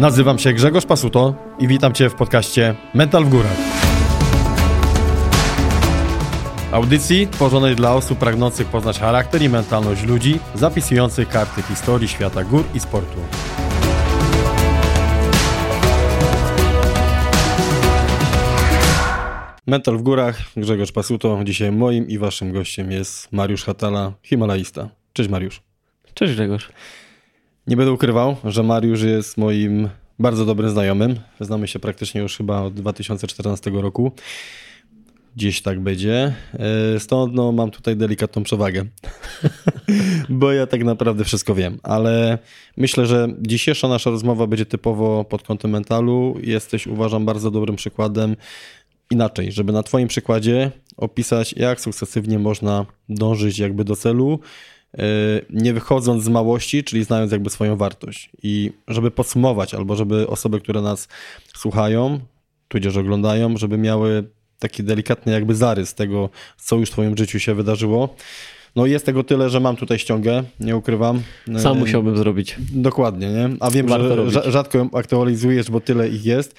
Nazywam się Grzegorz Pasuto i witam Cię w podcaście Mental w Górach. Audycji tworzonej dla osób pragnących poznać charakter i mentalność ludzi, zapisujących karty historii świata gór i sportu. Mental w Górach, Grzegorz Pasuto. Dzisiaj moim i Waszym gościem jest Mariusz Hatala, Himalaista. Cześć Mariusz. Cześć Grzegorz. Nie będę ukrywał, że Mariusz jest moim bardzo dobrym znajomym. Znamy się praktycznie już chyba od 2014 roku. Gdzieś tak będzie. E, stąd no, mam tutaj delikatną przewagę, bo ja tak naprawdę wszystko wiem, ale myślę, że dzisiejsza nasza rozmowa będzie typowo pod kątem mentalu. Jesteś, uważam, bardzo dobrym przykładem inaczej, żeby na Twoim przykładzie opisać, jak sukcesywnie można dążyć jakby do celu, nie wychodząc z małości, czyli znając jakby swoją wartość. I żeby podsumować, albo żeby osoby, które nas słuchają, tudzież oglądają, żeby miały taki delikatny jakby zarys tego, co już w twoim życiu się wydarzyło. No jest tego tyle, że mam tutaj ściągę, nie ukrywam. Sam musiałbym zrobić. Dokładnie, nie? A wiem, Warto że rzadko ją aktualizujesz, bo tyle ich jest.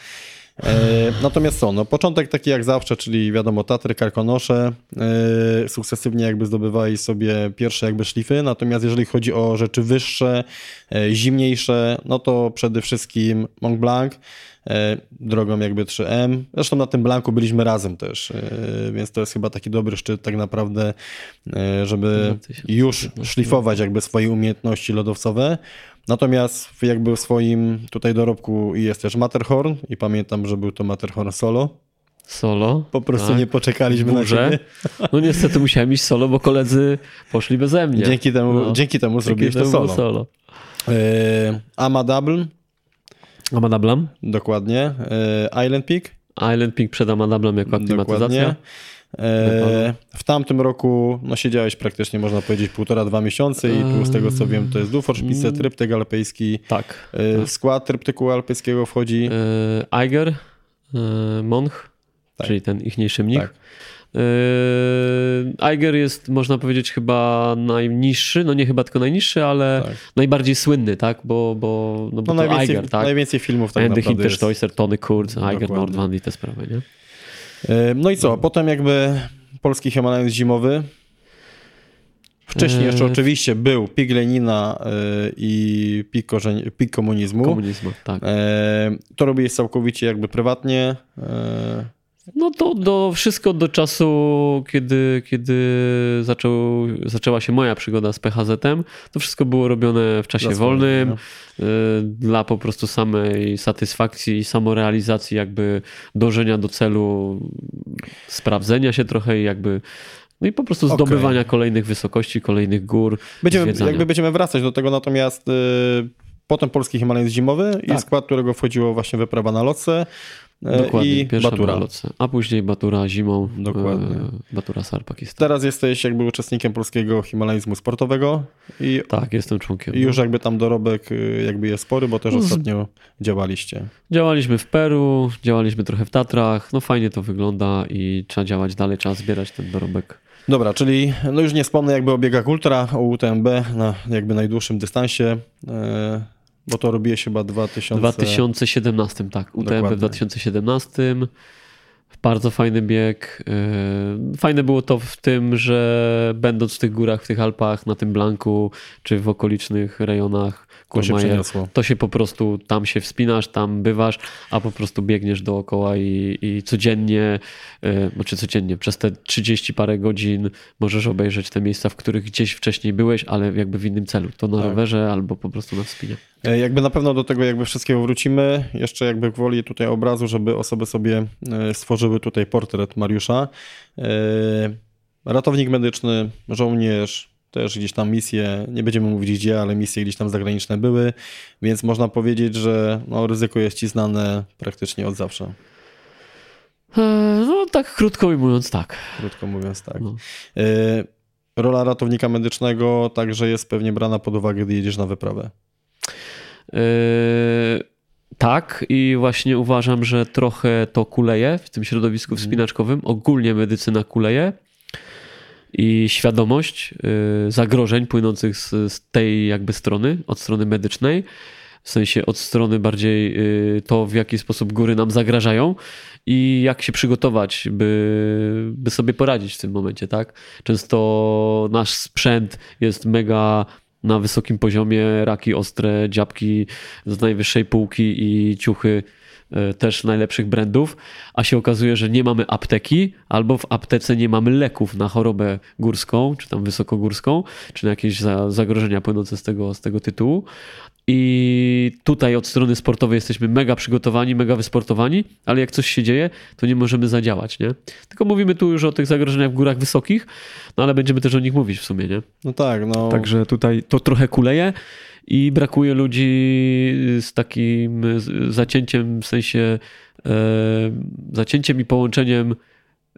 E, natomiast co, no początek taki jak zawsze, czyli wiadomo Tatry, Karkonosze, e, sukcesywnie jakby zdobywali sobie pierwsze jakby szlify, natomiast jeżeli chodzi o rzeczy wyższe, e, zimniejsze, no to przede wszystkim Mont Blanc, drogą jakby 3M. Zresztą na tym blanku byliśmy razem też, więc to jest chyba taki dobry szczyt tak naprawdę, żeby już szlifować jakby swoje umiejętności lodowcowe. Natomiast jakby w swoim tutaj dorobku jest też Matterhorn i pamiętam, że był to Matterhorn solo. Solo. Po prostu tak. nie poczekaliśmy Burze. na ciebie. No niestety musiałem iść solo, bo koledzy poszli beze mnie. Dzięki temu, no. dzięki temu zrobiłeś to solo. solo. Yy, Ama Double. Ama Double. Dokładnie. Yy, Island Peak. Island Peak przed Ama Double jako aklimatyzacja. Dokładnie. E, w tamtym roku no, siedziałeś praktycznie, można powiedzieć, półtora, dwa miesiące i tu z tego co wiem, to jest Duforszpice, mm. tryptyk alpejski. Tak. E, tak. skład tryptyku alpejskiego wchodzi... Eiger, Monch, tak. czyli ten ichniejszy mnich. Tak. Eiger jest, można powiedzieć, chyba najniższy, no nie chyba tylko najniższy, ale tak. najbardziej słynny, tak? Bo, bo, no bo no najwięcej, Eiger, tak? Najwięcej filmów tak Andy Hinterstoiser, Tony Kurz, Eiger, Nordwand i te sprawy, nie? No i co? Potem jakby polski Himalajs zimowy. Wcześniej jeszcze oczywiście był pik Lenina i pik, korzeń, pik komunizmu. Komunizmu, tak. To robiłeś całkowicie jakby prywatnie. No to do, wszystko do czasu, kiedy, kiedy zaczął, zaczęła się moja przygoda z PHZ-em. To wszystko było robione w czasie dla wolnym, no. dla po prostu samej satysfakcji i samorealizacji, jakby dążenia do celu, sprawdzenia się trochę i jakby no i po prostu zdobywania okay. kolejnych wysokości, kolejnych gór. Będziemy, jakby będziemy wracać do tego, natomiast yy, potem polski Himalajs zimowy tak. i skład, którego wchodziło właśnie wyprawa na Loce. E, Dokładnie, i Batura. a później Batura zimą, Dokładnie. E, Batura Sarpakistan. Teraz jesteś jakby uczestnikiem polskiego himalajzmu sportowego. I tak, jestem członkiem. I już jakby tam dorobek y, jakby jest spory, bo też no, ostatnio działaliście. Działaliśmy w Peru, działaliśmy trochę w Tatrach, no fajnie to wygląda i trzeba działać dalej, trzeba zbierać ten dorobek. Dobra, czyli no już nie wspomnę jakby o biegach ultra, o UTMB na jakby najdłuższym dystansie. Bo to robiłeś chyba w 2000... 2017, tak. UTMB Dokładnie. w 2017. Bardzo fajny bieg. Yy, fajne było to w tym, że będąc w tych górach, w tych Alpach, na tym Blanku, czy w okolicznych rejonach to się, to się po prostu tam się wspinasz, tam bywasz, a po prostu biegniesz dookoła i, i codziennie, yy, znaczy codziennie, przez te 30 parę godzin możesz obejrzeć te miejsca, w których gdzieś wcześniej byłeś, ale jakby w innym celu. To na tak. rowerze albo po prostu na wspinie. Jakby na pewno do tego jakby wszystkiego wrócimy. Jeszcze jakby gwoli tutaj obrazu, żeby osoby sobie e, stworzyły tutaj portret Mariusza. E, ratownik medyczny, żołnierz, też gdzieś tam misje, nie będziemy mówić gdzie, ale misje gdzieś tam zagraniczne były, więc można powiedzieć, że no, ryzyko jest ci znane praktycznie od zawsze. No tak krótko mówiąc tak. Krótko mówiąc tak. No. Rola ratownika medycznego także jest pewnie brana pod uwagę, gdy jedziesz na wyprawę. Yy, tak, i właśnie uważam, że trochę to kuleje w tym środowisku mhm. wspinaczkowym. Ogólnie medycyna kuleje i świadomość yy, zagrożeń płynących z, z tej jakby strony, od strony medycznej. w sensie od strony bardziej y, to, w jaki sposób góry nam zagrażają i jak się przygotować, by, by sobie poradzić w tym momencie, tak? Często nasz sprzęt jest mega na wysokim poziomie, raki ostre, dziabki z najwyższej półki i ciuchy też najlepszych brandów, a się okazuje, że nie mamy apteki, albo w aptece nie mamy leków na chorobę górską, czy tam wysokogórską, czy na jakieś zagrożenia płynące z tego, z tego tytułu. I tutaj od strony sportowej jesteśmy mega przygotowani, mega wysportowani, ale jak coś się dzieje, to nie możemy zadziałać, nie? Tylko mówimy tu już o tych zagrożeniach w górach wysokich, no ale będziemy też o nich mówić w sumie, nie? No tak, no. Także tutaj to trochę kuleje i brakuje ludzi z takim zacięciem, w sensie e, zacięciem i połączeniem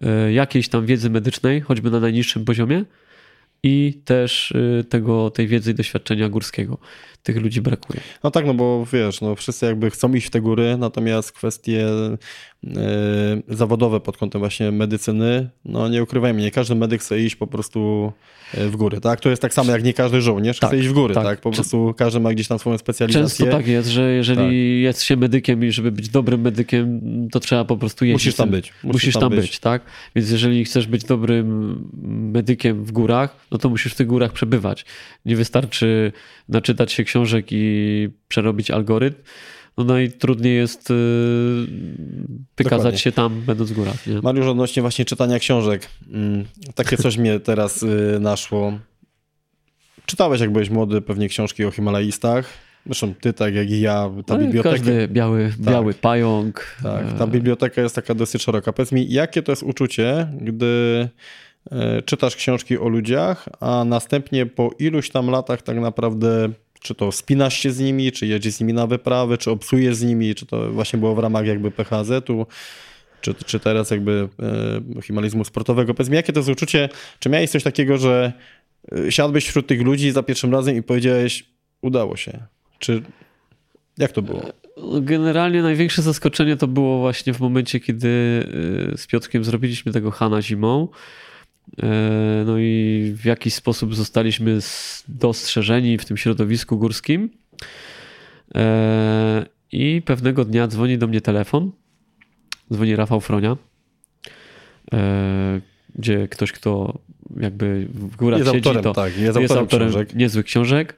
e, jakiejś tam wiedzy medycznej, choćby na najniższym poziomie, i też y, tego, tej wiedzy i doświadczenia górskiego. Tych ludzi brakuje. No tak, no bo wiesz, no wszyscy jakby chcą iść w te góry, natomiast kwestie zawodowe pod kątem właśnie medycyny, no nie ukrywajmy, nie każdy medyk chce iść po prostu y, w góry, tak? To jest tak samo jak nie każdy żołnierz tak, chce iść w góry, tak? tak? Po prostu każdy ma gdzieś tam swoją specjalizację. Często tak jest, że jeżeli tak. jest się medykiem i żeby być dobrym medykiem, to trzeba po prostu jeździć. Musisz tam być. Musisz, musisz tam, tam być. być, tak? Więc jeżeli chcesz być dobrym medykiem w górach, no to musisz w tych górach przebywać. Nie wystarczy naczytać się książek i przerobić algorytm. No najtrudniej jest yy, wykazać Dokładnie. się tam, będąc w górach. Nie? Mariusz, odnośnie właśnie czytania książek. Mm, takie coś mnie teraz yy, naszło. Czytałeś, jak byłeś młody, pewnie książki o Himalajistach. Zresztą ty, tak jak i ja, ta no biblioteka... Każdy biały, tak. biały pająk. Tak, ta biblioteka jest taka dosyć szeroka. Powiedz mi, jakie to jest uczucie, gdy E, czytasz książki o ludziach, a następnie po iluś tam latach tak naprawdę czy to spinasz się z nimi, czy jedziesz z nimi na wyprawy, czy obsujesz z nimi, czy to właśnie było w ramach jakby PHZ-u, czy, czy teraz jakby e, himalizmu sportowego. Powiedz mi, jakie to jest uczucie, czy miałeś coś takiego, że e, siadłeś wśród tych ludzi za pierwszym razem i powiedziałeś, udało się, czy jak to było? Generalnie największe zaskoczenie to było właśnie w momencie, kiedy e, z Piotrkiem zrobiliśmy tego Hana zimą. E, no i w jakiś sposób zostaliśmy dostrzeżeni w tym środowisku górskim. E, I pewnego dnia dzwoni do mnie telefon. Dzwoni Rafał Fronia, e, gdzie ktoś, kto jakby w górach jest siedzi, autorem, to tak, jest, jest autorem, autorem książek. niezłych książek.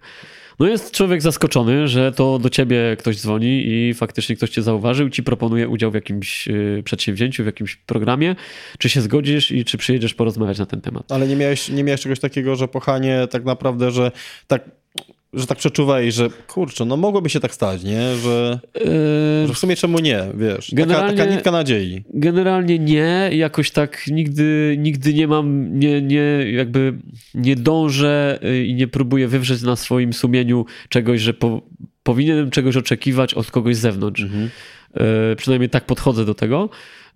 No jest człowiek zaskoczony, że to do ciebie ktoś dzwoni i faktycznie ktoś cię zauważył, ci proponuje udział w jakimś y, przedsięwzięciu, w jakimś programie. Czy się zgodzisz i czy przyjedziesz porozmawiać na ten temat? Ale nie miałeś, nie miałeś czegoś takiego, że pochanie tak naprawdę, że tak że tak przeczuwaj, że kurczę, no mogłoby się tak stać, nie? Że, yy... że w sumie czemu nie, wiesz? Generalnie, taka, taka nitka nadziei. Generalnie nie, jakoś tak nigdy, nigdy nie mam, nie, nie, jakby nie dążę y, i nie próbuję wywrzeć na swoim sumieniu czegoś, że po, powinienem czegoś oczekiwać od kogoś z zewnątrz. Mhm. Yy, przynajmniej tak podchodzę do tego.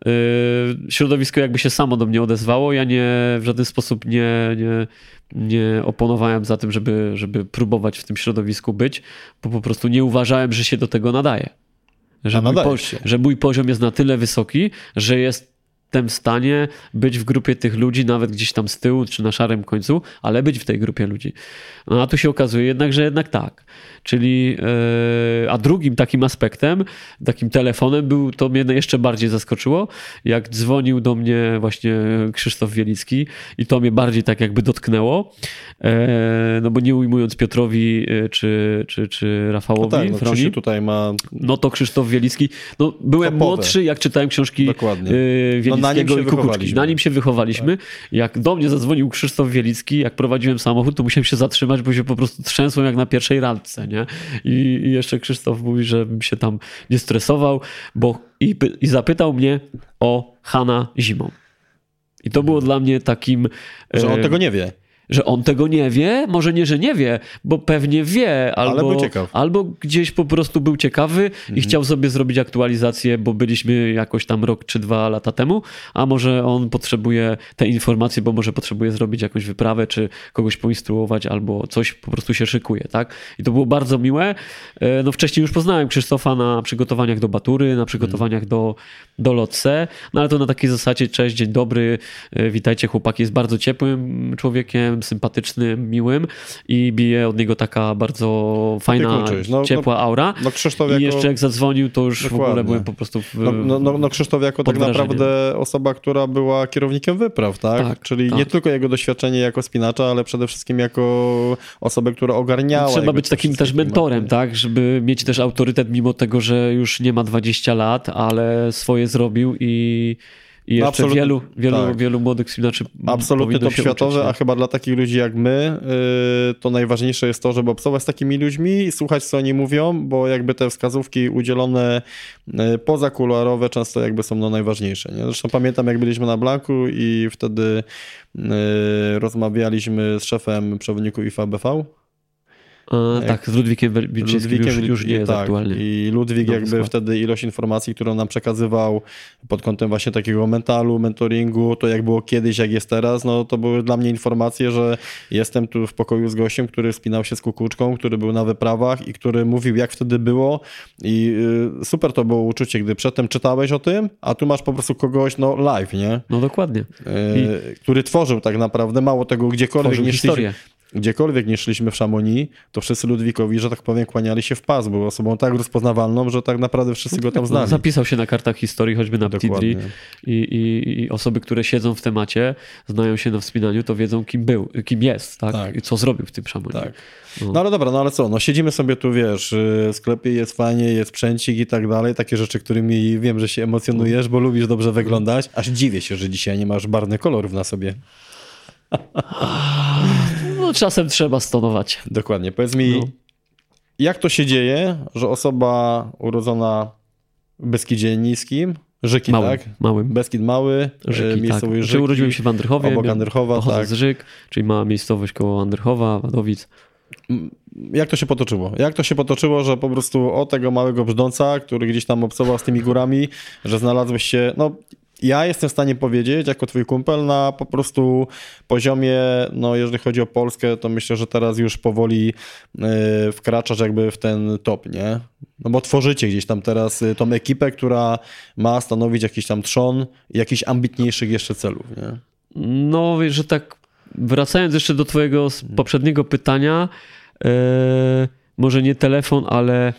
Yy, środowisko jakby się samo do mnie odezwało. Ja nie w żaden sposób nie, nie, nie oponowałem za tym, żeby, żeby próbować w tym środowisku być, bo po prostu nie uważałem, że się do tego nadaje. Że, mój, po, że mój poziom jest na tyle wysoki, że jestem w stanie być w grupie tych ludzi, nawet gdzieś tam z tyłu czy na szarym końcu, ale być w tej grupie ludzi. No a tu się okazuje jednak, że jednak tak. Czyli, e, a drugim takim aspektem, takim telefonem był, to mnie jeszcze bardziej zaskoczyło, jak dzwonił do mnie właśnie Krzysztof Wielicki i to mnie bardziej tak jakby dotknęło, e, no bo nie ujmując Piotrowi e, czy, czy, czy Rafałowi no tak, no Froni, tutaj ma... No to Krzysztof Wielicki, no byłem Topowe. młodszy, jak czytałem książki Dokładnie. Wielickiego no i Kukuczki. Na nim się wychowaliśmy. Tak. Jak do mnie zadzwonił Krzysztof Wielicki, jak prowadziłem samochód, to musiałem się zatrzymać, bo się po prostu trzęsłem jak na pierwszej randce nie? I, I, jeszcze Krzysztof mówi, żebym się tam nie stresował, bo i, i zapytał mnie o Hana zimą. I to było dla mnie takim. Że on tego nie wie że on tego nie wie, może nie, że nie wie, bo pewnie wie, albo, albo gdzieś po prostu był ciekawy mhm. i chciał sobie zrobić aktualizację, bo byliśmy jakoś tam rok czy dwa lata temu, a może on potrzebuje te informacje, bo może potrzebuje zrobić jakąś wyprawę, czy kogoś poinstruować, albo coś po prostu się szykuje, tak? I to było bardzo miłe. E, no wcześniej już poznałem Krzysztofa na przygotowaniach do Batury, na przygotowaniach mhm. do, do Lotse, no ale to na takiej zasadzie, cześć, dzień dobry, e, witajcie chłopaki, jest bardzo ciepłym człowiekiem, sympatycznym, miłym i bije od niego taka bardzo fajna, no, ciepła aura. No, Krzysztof I jeszcze jak zadzwonił, to już Dokładnie. w ogóle byłem po prostu w, no, no, no, no Krzysztof jako tak naprawdę osoba, która była kierownikiem wypraw, tak? tak Czyli tak. nie tylko jego doświadczenie jako spinacza, ale przede wszystkim jako osobę, która ogarniała. Trzeba być takim też mentorem, tak? Żeby mieć też autorytet, mimo tego, że już nie ma 20 lat, ale swoje zrobił i i no jeszcze wielu, wielu, tak. wielu młodych spinaczy Absolutnie top światowe, a chyba dla takich ludzi jak my yy, to najważniejsze jest to, żeby obcować z takimi ludźmi i słuchać, co oni mówią, bo jakby te wskazówki udzielone yy, pozakuluarowe często jakby są no najważniejsze. Nie? Zresztą pamiętam, jak byliśmy na Blanku i wtedy yy, rozmawialiśmy z szefem przewodników IFABV, E, tak, z Ludwikiem Wilczyńskim już, już nie jest tak, aktualnie. I Ludwik no, jakby wtedy ilość informacji, którą nam przekazywał pod kątem właśnie takiego mentalu, mentoringu, to jak było kiedyś, jak jest teraz, no to były dla mnie informacje, że jestem tu w pokoju z gościem, który spinał się z kukuczką, który był na wyprawach i który mówił, jak wtedy było i y, super to było uczucie, gdy przedtem czytałeś o tym, a tu masz po prostu kogoś, no live, nie? No dokładnie. Y, I... Który tworzył tak naprawdę, mało tego, gdziekolwiek nie historię gdziekolwiek nie szliśmy w Szamonii, to wszyscy Ludwikowi, że tak powiem, kłaniali się w pas. Był osobą tak rozpoznawalną, że tak naprawdę wszyscy go tam znali. Zapisał się na kartach historii, choćby na Ptidri I, i, i, osoby, które siedzą w temacie, znają się na wspinaniu, to wiedzą, kim był, kim jest, tak? tak. I co zrobił w tym Szamonii. Tak. No. no. ale dobra, no ale co, no siedzimy sobie tu, wiesz, w sklepie jest fajnie, jest sprzęcik i tak dalej, takie rzeczy, którymi wiem, że się emocjonujesz, bo lubisz dobrze wyglądać, aż dziwię się, że dzisiaj nie masz barwnych kolorów na sobie. No czasem trzeba stonować. Dokładnie. Powiedz mi, no. jak to się dzieje, że osoba urodzona w Beskidzie Niskim, Żyki, małym, tak? Małym. Beskid Mały, Żyki, miejscowość tak. Żyki. Urodziłem się w Andrychowie. Obok Andrychowa, tak. z Żyk, czyli mała miejscowość koło Andrychowa, Wadowic. Jak to się potoczyło? Jak to się potoczyło, że po prostu o tego małego brzdąca, który gdzieś tam obcował z tymi górami, że znalazłeś się, no ja jestem w stanie powiedzieć, jako twój kumpel, na po prostu poziomie, no jeżeli chodzi o Polskę, to myślę, że teraz już powoli yy, wkraczasz jakby w ten top, nie? No bo tworzycie gdzieś tam teraz y, tą ekipę, która ma stanowić jakiś tam trzon jakichś ambitniejszych jeszcze celów, nie? No, że tak wracając jeszcze do twojego poprzedniego pytania, yy, może nie telefon, ale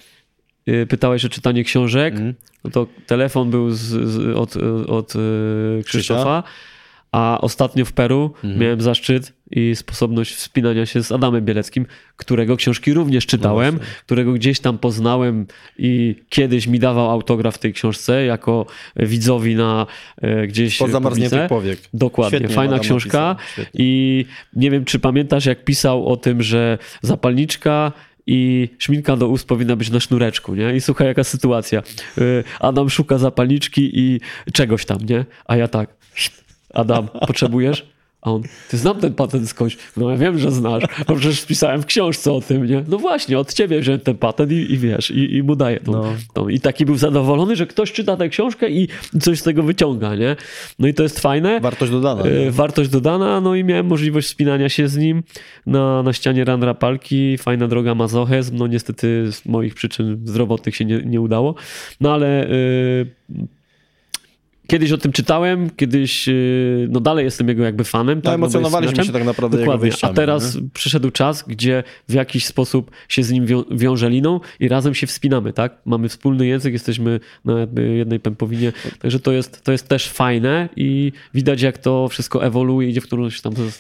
pytałeś o czytanie książek, mm. no to telefon był z, z, od, od y, Krzysztofa, a ostatnio w Peru mm. miałem zaszczyt i sposobność wspinania się z Adamem Bieleckim, którego książki również czytałem, no którego gdzieś tam poznałem i kiedyś mi dawał autograf w tej książce jako widzowi na e, gdzieś Po zamarzniętych powiek. Dokładnie, Świetnie fajna książka. i nie wiem, czy pamiętasz, jak pisał o tym, że zapalniczka i szminka do ust powinna być na sznureczku, nie? I słuchaj, jaka sytuacja. Y, Adam szuka zapalniczki i czegoś tam, nie? A ja tak, Adam, potrzebujesz? A on, ty znam ten patent skądś? No ja wiem, że znasz, bo przecież spisałem w książce o tym, nie? No właśnie, od ciebie wziąłem ten patent i, i wiesz, i, i mu daję tą, no. tą. I taki był zadowolony, że ktoś czyta tę książkę i coś z tego wyciąga, nie? No i to jest fajne. Wartość dodana. E, wartość dodana, no i miałem możliwość wspinania się z nim na, na ścianie Randrapalki, fajna droga Mazochezm, no niestety z moich przyczyn zdrowotnych się nie, nie udało, no ale... Yy, Kiedyś o tym czytałem, kiedyś, y, no dalej jestem jego jakby fanem. No, tak, emocjonowaliśmy się tak naprawdę Dokładnie. A teraz nie? przyszedł czas, gdzie w jakiś sposób się z nim wią wiąże liną i razem się wspinamy, tak? Mamy wspólny język, jesteśmy na jednej pępowinie, także to jest, to jest też fajne i widać jak to wszystko ewoluuje, idzie w którąś tam ze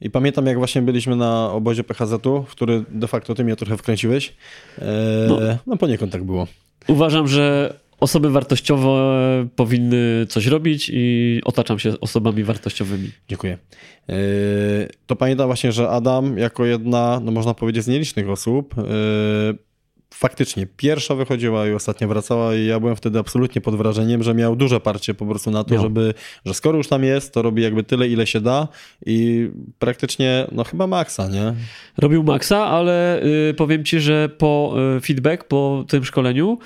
I pamiętam, jak właśnie byliśmy na obozie PHZ-u, w który de facto ty mnie trochę wkręciłeś. Eee, no. no poniekąd tak było. Uważam, że osoby wartościowe powinny coś robić i otaczam się osobami wartościowymi. Dziękuję. Eee, to pamiętam właśnie, że Adam jako jedna, no można powiedzieć, z nielicznych osób eee, faktycznie pierwsza wychodziła i ostatnia wracała i ja byłem wtedy absolutnie pod wrażeniem, że miał duże parcie po prostu na to, miał. żeby, że skoro już tam jest, to robi jakby tyle, ile się da i praktycznie, no chyba maksa, nie? Robił maksa, ale y, powiem ci, że po y, feedback, po tym szkoleniu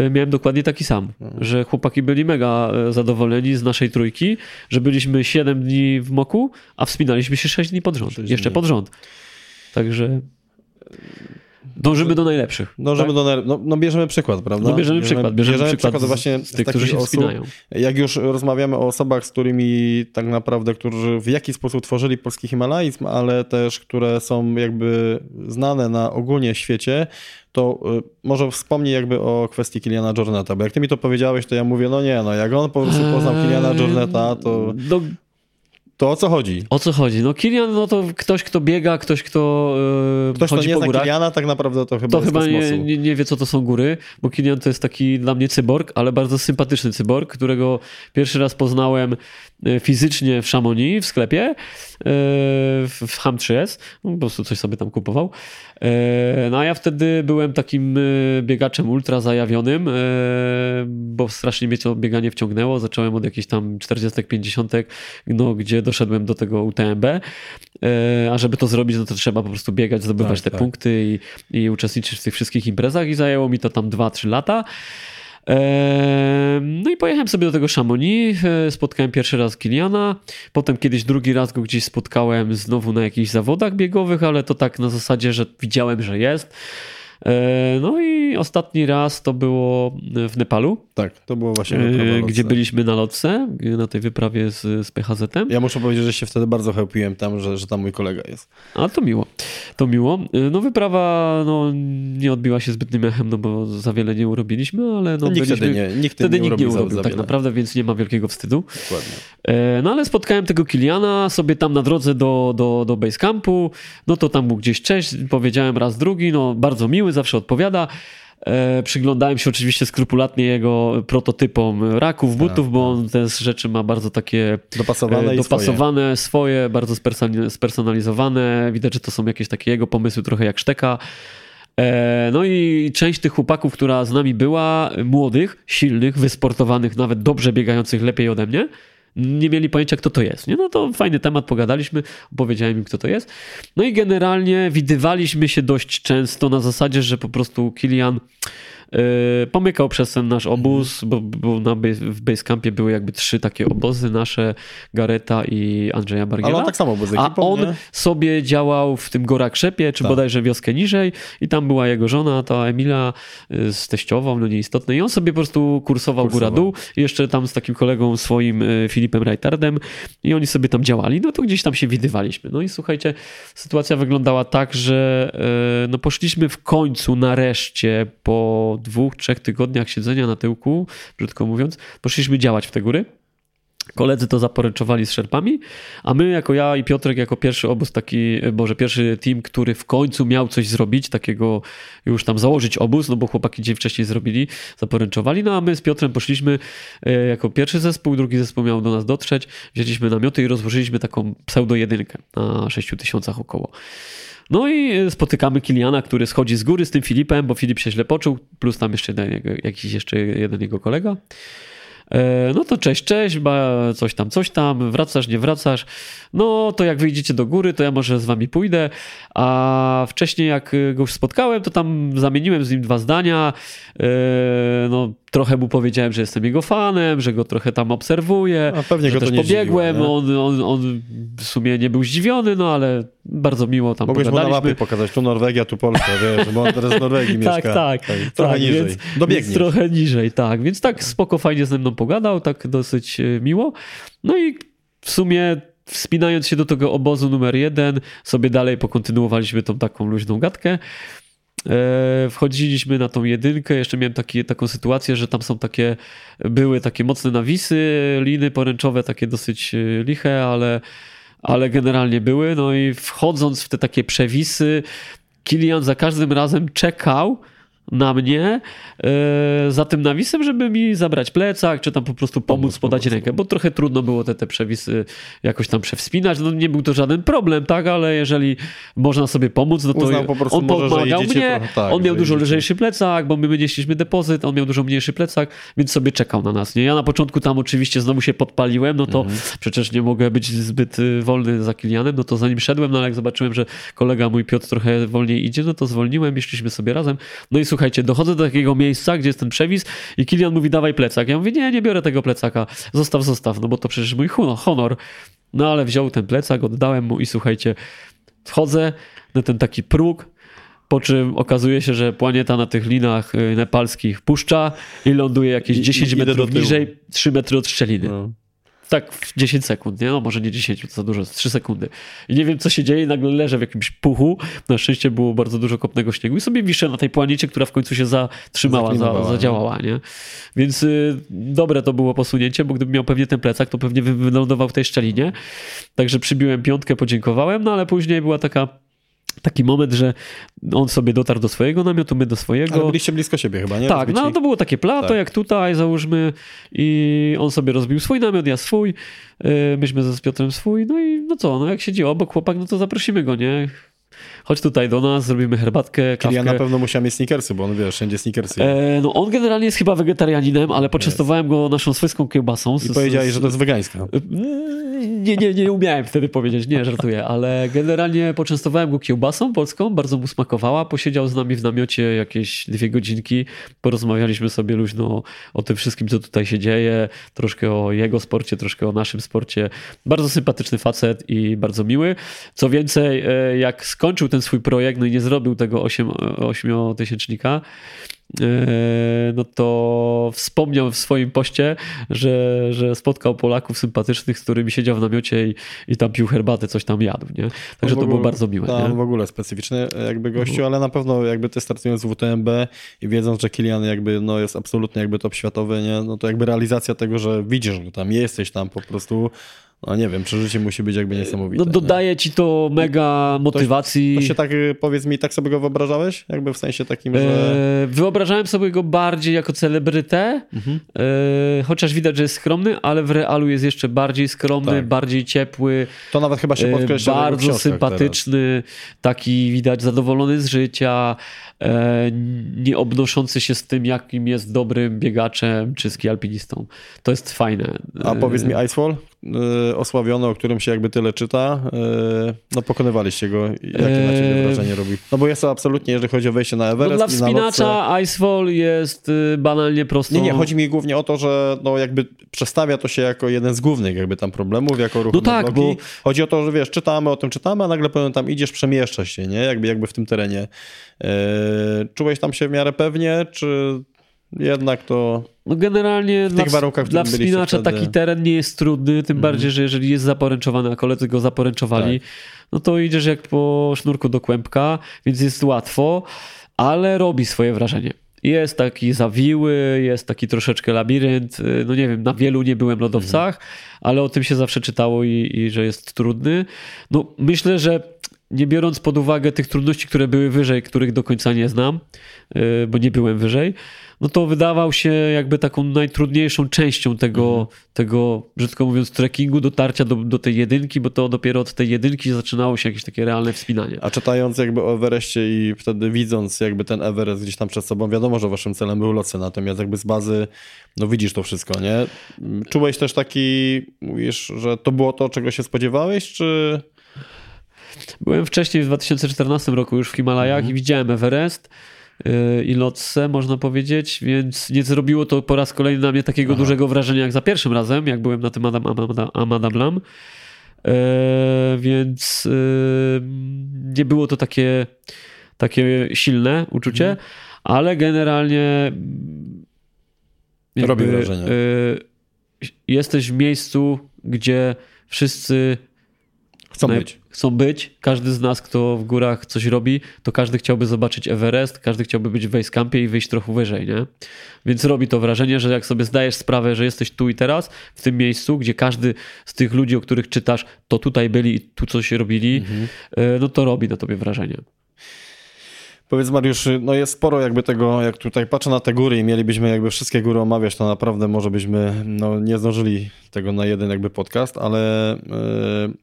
y, miałem dokładnie taki sam, mhm. że chłopaki byli mega y, zadowoleni z naszej trójki, że byliśmy 7 dni w moku, a wspinaliśmy się 6 dni pod rząd, jeszcze dni. pod rząd. Także Dążymy do najlepszych. Dążymy tak? do no, no bierzemy przykład, prawda? No bierzemy, przykład, bierzemy, bierzemy przykład, przykład właśnie z, z tych, którzy się osób, wspinają. Jak już rozmawiamy o osobach, z którymi tak naprawdę, którzy w jakiś sposób tworzyli polski himalaizm, ale też które są jakby znane na ogólnie świecie, to y, może wspomnij jakby o kwestii Kiliana Jorneta, bo jak ty mi to powiedziałeś, to ja mówię, no nie, no jak on po prostu poznał Kiliana eee, Jorneta, to... Do... To o co chodzi? O co chodzi? No Kilian no to ktoś, kto biega, ktoś, kto yy, Ktoś, chodzi kto nie po zna Kiliana, tak naprawdę to chyba To chyba nie, nie, nie, wie, co to są góry, bo Kilian to jest taki dla mnie cyborg, ale bardzo sympatyczny cyborg, którego pierwszy raz poznałem E, fizycznie w Chamonix, w sklepie, w Ham 3S, no, po prostu coś sobie tam kupował. E, no a ja wtedy byłem takim biegaczem ultra zajawionym, bo strasznie mnie to bieganie wciągnęło. Zacząłem od jakichś tam 40 50 no, gdzie doszedłem do tego UTMB. A żeby to zrobić, no to trzeba po prostu biegać, zdobywać tak, te tak. punkty i, i uczestniczyć w tych wszystkich imprezach i zajęło mi to tam 2-3 lata. No i pojechałem sobie do tego Chamonix, e, spotkałem pierwszy raz Kiliana, potem kiedyś drugi raz go gdzieś spotkałem znowu na jakichś zawodach biegowych, ale to tak na zasadzie, że widziałem, że jest. E, no i ostatni raz to było w Nepalu. Tak, to było właśnie e, Gdzie byliśmy na lotce, na tej wyprawie z, z PHZ-em. Ja muszę powiedzieć, że się wtedy bardzo chełpiłem tam, że, że tam mój kolega jest. A to miło, to miło. E, no wyprawa no, nie odbiła się zbytnim echem, no bo za wiele nie urobiliśmy, ale no, nikt byliśmy... wtedy nie, nikt wtedy nie, nikt nie urobił tak naprawdę, więc nie ma wielkiego wstydu. Dokładnie. No ale spotkałem tego Kiliana sobie tam na drodze do, do, do Basecampu, no to tam był gdzieś cześć, powiedziałem raz drugi, no bardzo miły, zawsze odpowiada. E, przyglądałem się oczywiście skrupulatnie jego prototypom raków, tak, butów, tak, bo on te rzeczy ma bardzo takie dopasowane, e, dopasowane swoje. swoje. bardzo spersonalizowane. Widać, że to są jakieś takie jego pomysły, trochę jak szteka. E, no i część tych chłopaków, która z nami była, młodych, silnych, wysportowanych, nawet dobrze biegających lepiej ode mnie, nie mieli pojęcia, kto to jest. Nie? No to fajny temat, pogadaliśmy, opowiedziałem im, kto to jest. No i generalnie widywaliśmy się dość często na zasadzie, że po prostu Kilian pomykał przez ten nasz obóz, bo, bo na w Basecampie były jakby trzy takie obozy nasze, Gareta i Andrzeja Bargiela. Ale on tak samo był z ekipą, A on nie? sobie działał w tym Gorakrzepie, czy tak. bodajże wioskę niżej i tam była jego żona, ta Emila yy, z teściową, no nieistotne i on sobie po prostu kursował, kursował. góra-dół jeszcze tam z takim kolegą swoim yy, Filipem Reitardem i oni sobie tam działali, no to gdzieś tam się widywaliśmy. No i słuchajcie, sytuacja wyglądała tak, że no poszliśmy w końcu nareszcie po dwóch, trzech tygodniach siedzenia na tyłku, brzydko mówiąc, poszliśmy działać w te góry. Koledzy to zaporęczowali z szerpami, a my, jako ja i Piotrek, jako pierwszy obóz, taki, boże, pierwszy team, który w końcu miał coś zrobić, takiego już tam założyć obóz, no bo chłopaki dzień wcześniej zrobili, zaporęczowali, no a my z Piotrem poszliśmy e, jako pierwszy zespół, drugi zespół miał do nas dotrzeć, wzięliśmy namioty i rozłożyliśmy taką pseudo jedynkę na 6 tysiącach około. No i spotykamy Kiliana, który schodzi z góry z tym Filipem, bo Filip się źle poczuł, plus tam jeszcze jeden, jakiś jeszcze jeden jego kolega. E, no to cześć, cześć, coś tam, coś tam, wracasz, nie wracasz. No to jak wyjdziecie do góry, to ja może z wami pójdę. A wcześniej, jak go już spotkałem, to tam zamieniłem z nim dwa zdania. E, no, trochę mu powiedziałem, że jestem jego fanem, że go trochę tam obserwuję. A pewnie że go też pobiegłem. Zdziwiło, on, on, on w sumie nie był zdziwiony, no ale bardzo miło tam Mogłeś mu na mapie pokazać, tu Norwegia, tu Polska, wiesz, bo on teraz w Norwegii tak, mieszka. Tak, tak. Trochę tak, niżej. Więc. Więc trochę niżej, tak. Więc tak spoko, fajnie ze mną pogadał, tak dosyć e, miło. No i w sumie wspinając się do tego obozu numer jeden, sobie dalej pokontynuowaliśmy tą taką luźną gadkę. E, wchodziliśmy na tą jedynkę, jeszcze miałem taki, taką sytuację, że tam są takie, były takie mocne nawisy, liny poręczowe, takie dosyć e, liche, ale, ale generalnie były. No i wchodząc w te takie przewisy, Kilian za każdym razem czekał, na mnie e, za tym nawisem, żeby mi zabrać plecak, czy tam po prostu pomóc, podać rękę, bo trochę trudno było te, te przewisy jakoś tam przewspinać. No nie był to żaden problem, tak, ale jeżeli można sobie pomóc, no to on pomagał mnie, trochę, tak, on miał dużo lżejszy plecak, bo my nieśliśmy depozyt, on miał dużo mniejszy plecak, więc sobie czekał na nas, nie? Ja na początku tam oczywiście znowu się podpaliłem, no to mhm. przecież nie mogę być zbyt y, wolny za Kilianem, no to zanim szedłem, no ale jak zobaczyłem, że kolega mój Piotr trochę wolniej idzie, no to zwolniłem, i szliśmy sobie razem, no i słuchajcie, dochodzę do takiego miejsca, gdzie jest ten przewis i Kilian mówi dawaj plecak. Ja mówię nie, nie biorę tego plecaka, zostaw, zostaw, no bo to przecież mój honor. No ale wziął ten plecak, oddałem mu i słuchajcie, wchodzę na ten taki próg, po czym okazuje się, że planieta na tych linach y, nepalskich puszcza i ląduje jakieś I- 10 i metrów niżej, 3 metry od szczeliny. No. Tak w 10 sekund, nie? No może nie 10, to za dużo, 3 sekundy. I nie wiem, co się dzieje, nagle leżę w jakimś puchu. Na szczęście było bardzo dużo kopnego śniegu i sobie wiszę na tej planiecie, która w końcu się zatrzymała, za, zadziałała, nie? Więc y, dobre to było posunięcie, bo gdybym miał pewnie ten plecak, to pewnie wy- wylądował w tej szczelinie. Także przybiłem piątkę, podziękowałem, no ale później była taka taki moment, że on sobie dotarł do swojego namiotu, my do swojego. Ale byliście blisko siebie chyba, nie? Tak, Rozbici? no to było takie plato, Tak. jak tutaj, załóżmy, i on sobie rozbił swój namiot, ja swój, yy, myśmy z Piotrem swój, no i no co, no jak siedzi obok chłopak, no to zaprosimy go, nie? Chodź tutaj do nas, zrobimy herbatkę, Czyli kawkę. ja na pewno musiał mieć sneakersy, bo on wiesz, wszędzie sneakersy. E, no on generalnie jest chyba wegetarianinem, ale poczęstowałem go naszą swojską kiełbasą. z- I powiedziałeś, że to jest wegańska. Mm, Nie, nie, nie umiałem wtedy powiedzieć, nie, żartuję, ale generalnie poczęstowałem go kiełbasą polską, bardzo mu smakowała, posiedział z nami w namiocie jakieś dwie godzinki, porozmawialiśmy sobie luźno o tym wszystkim, co tutaj się dzieje, troszkę o jego sporcie, troszkę o naszym sporcie. Bardzo sympatyczny facet i bardzo miły. Co więcej, e, jak skończył ten swój projekt, no i nie zrobił tego 8, 8-tysięcznika, e, no to wspomniał w swoim poście, że, że spotkał Polaków sympatycznych, z którymi siedział w namiocie i, i tam pił herbatę, coś tam jadł, nie? Także w to było ogóle- bardzo miłe, Tak, nie? w ogóle specyficzny jakby gościu, ale na pewno jakby ty startując w WTMB i wiedząc, że Kilian jakby no jest absolutnie jakby top światowy, nie? No to jakby realizacja tego, że widzisz go tam, jesteś tam po prostu, no nie wiem, przeżycie musi być jakby niesamowite. No dodaje ci to mega motywacji. nie? To się tak, y, powiedz mi, tak sobie go wyobrażałeś? Jakby w sensie takim, że... E, wyobrażałem sobie go bardziej jako celebrytę, Mhm. e, chociaż widać, że jest skromny, ale w realu jest jeszcze bardziej skromny, Tak. bardziej ciepły, To nawet chyba się e, podkreśla bardzo sympatyczny, taki widać zadowolony z życia, e, nie obnoszący się z tym, jakim jest dobrym biegaczem czy ski alpinistą. To jest fajne. teraz. A powiedz mi Icefall, y, osławiony, o którym się jakby tyle czyta, y, no pokonywaliście go, jakie na ciebie Eee. wrażenie robi? No bo jest to absolutnie, jeżeli chodzi o wejście na No Everest dla i na lotce... wspinacza Icefall jest y, banalnie prostą... Nie, nie, chodzi mi głównie o to, że no jakby przestawia to się jako jeden z głównych jakby tam problemów, jako ruch No tak, bo- Chodzi o to, że wiesz, czytamy o tym, czytamy, a nagle powiem tam idziesz, przemieszczasz się, nie? Jakby, jakby w tym terenie. Eee, czułeś tam się w miarę pewnie, czy jednak to... No generalnie W dla, tych warunkach, w dla wspinacza wtedy. taki teren nie jest trudny, Mhm. tym bardziej, że jeżeli jest zaporęczowany, a koledzy go zaporęczowali, Tak. no to idziesz jak po sznurku do kłębka, więc jest łatwo, ale robi swoje wrażenie. Jest taki zawiły, jest taki troszeczkę labirynt. y, No nie wiem, na wielu nie byłem lodowcach, ale o tym się zawsze czytało i, i że jest trudny. No myślę, że nie biorąc pod uwagę tych trudności, które były wyżej, których do końca nie znam, y, bo nie byłem wyżej, no to wydawał się jakby taką najtrudniejszą częścią tego, tego brzydko mówiąc, trekkingu, dotarcia do, do tej jedynki, bo to dopiero od tej jedynki zaczynało się jakieś takie realne wspinanie. A czytając jakby o Everestie i wtedy widząc jakby ten Everest gdzieś tam przed sobą, wiadomo, że waszym celem był loce, natomiast jakby z bazy, no widzisz to wszystko, nie? Czułeś też taki, mówisz, że to było to, czego się spodziewałeś, czy... Byłem wcześniej w 2014 roku już w Himalajach i widziałem Everest yy, i Lotse, można powiedzieć, więc nie zrobiło to po raz kolejny na mnie takiego dużego wrażenia jak za pierwszym razem, jak byłem na tym Adam, Adam, Adam Lam. Yy, więc yy, nie było to takie, takie silne uczucie, ale generalnie mm, Robi wrażenie. yy, jesteś w miejscu, gdzie wszyscy Chcą Naj- być. Chcą być. Każdy z nas, kto w górach coś robi, to każdy chciałby zobaczyć Everest, każdy chciałby być w basecampie i wyjść trochę wyżej, nie? Więc robi to wrażenie, że jak sobie zdajesz sprawę, że jesteś tu i teraz, w tym miejscu, gdzie każdy z tych ludzi, o których czytasz, to tutaj byli i tu coś robili, Mhm. e, no to robi na tobie wrażenie. Powiedz Mariusz, no jest sporo jakby tego, jak tutaj patrzę na te góry i mielibyśmy jakby wszystkie góry omawiać, to naprawdę może byśmy no, nie zdążyli tego na jeden jakby podcast, ale yy,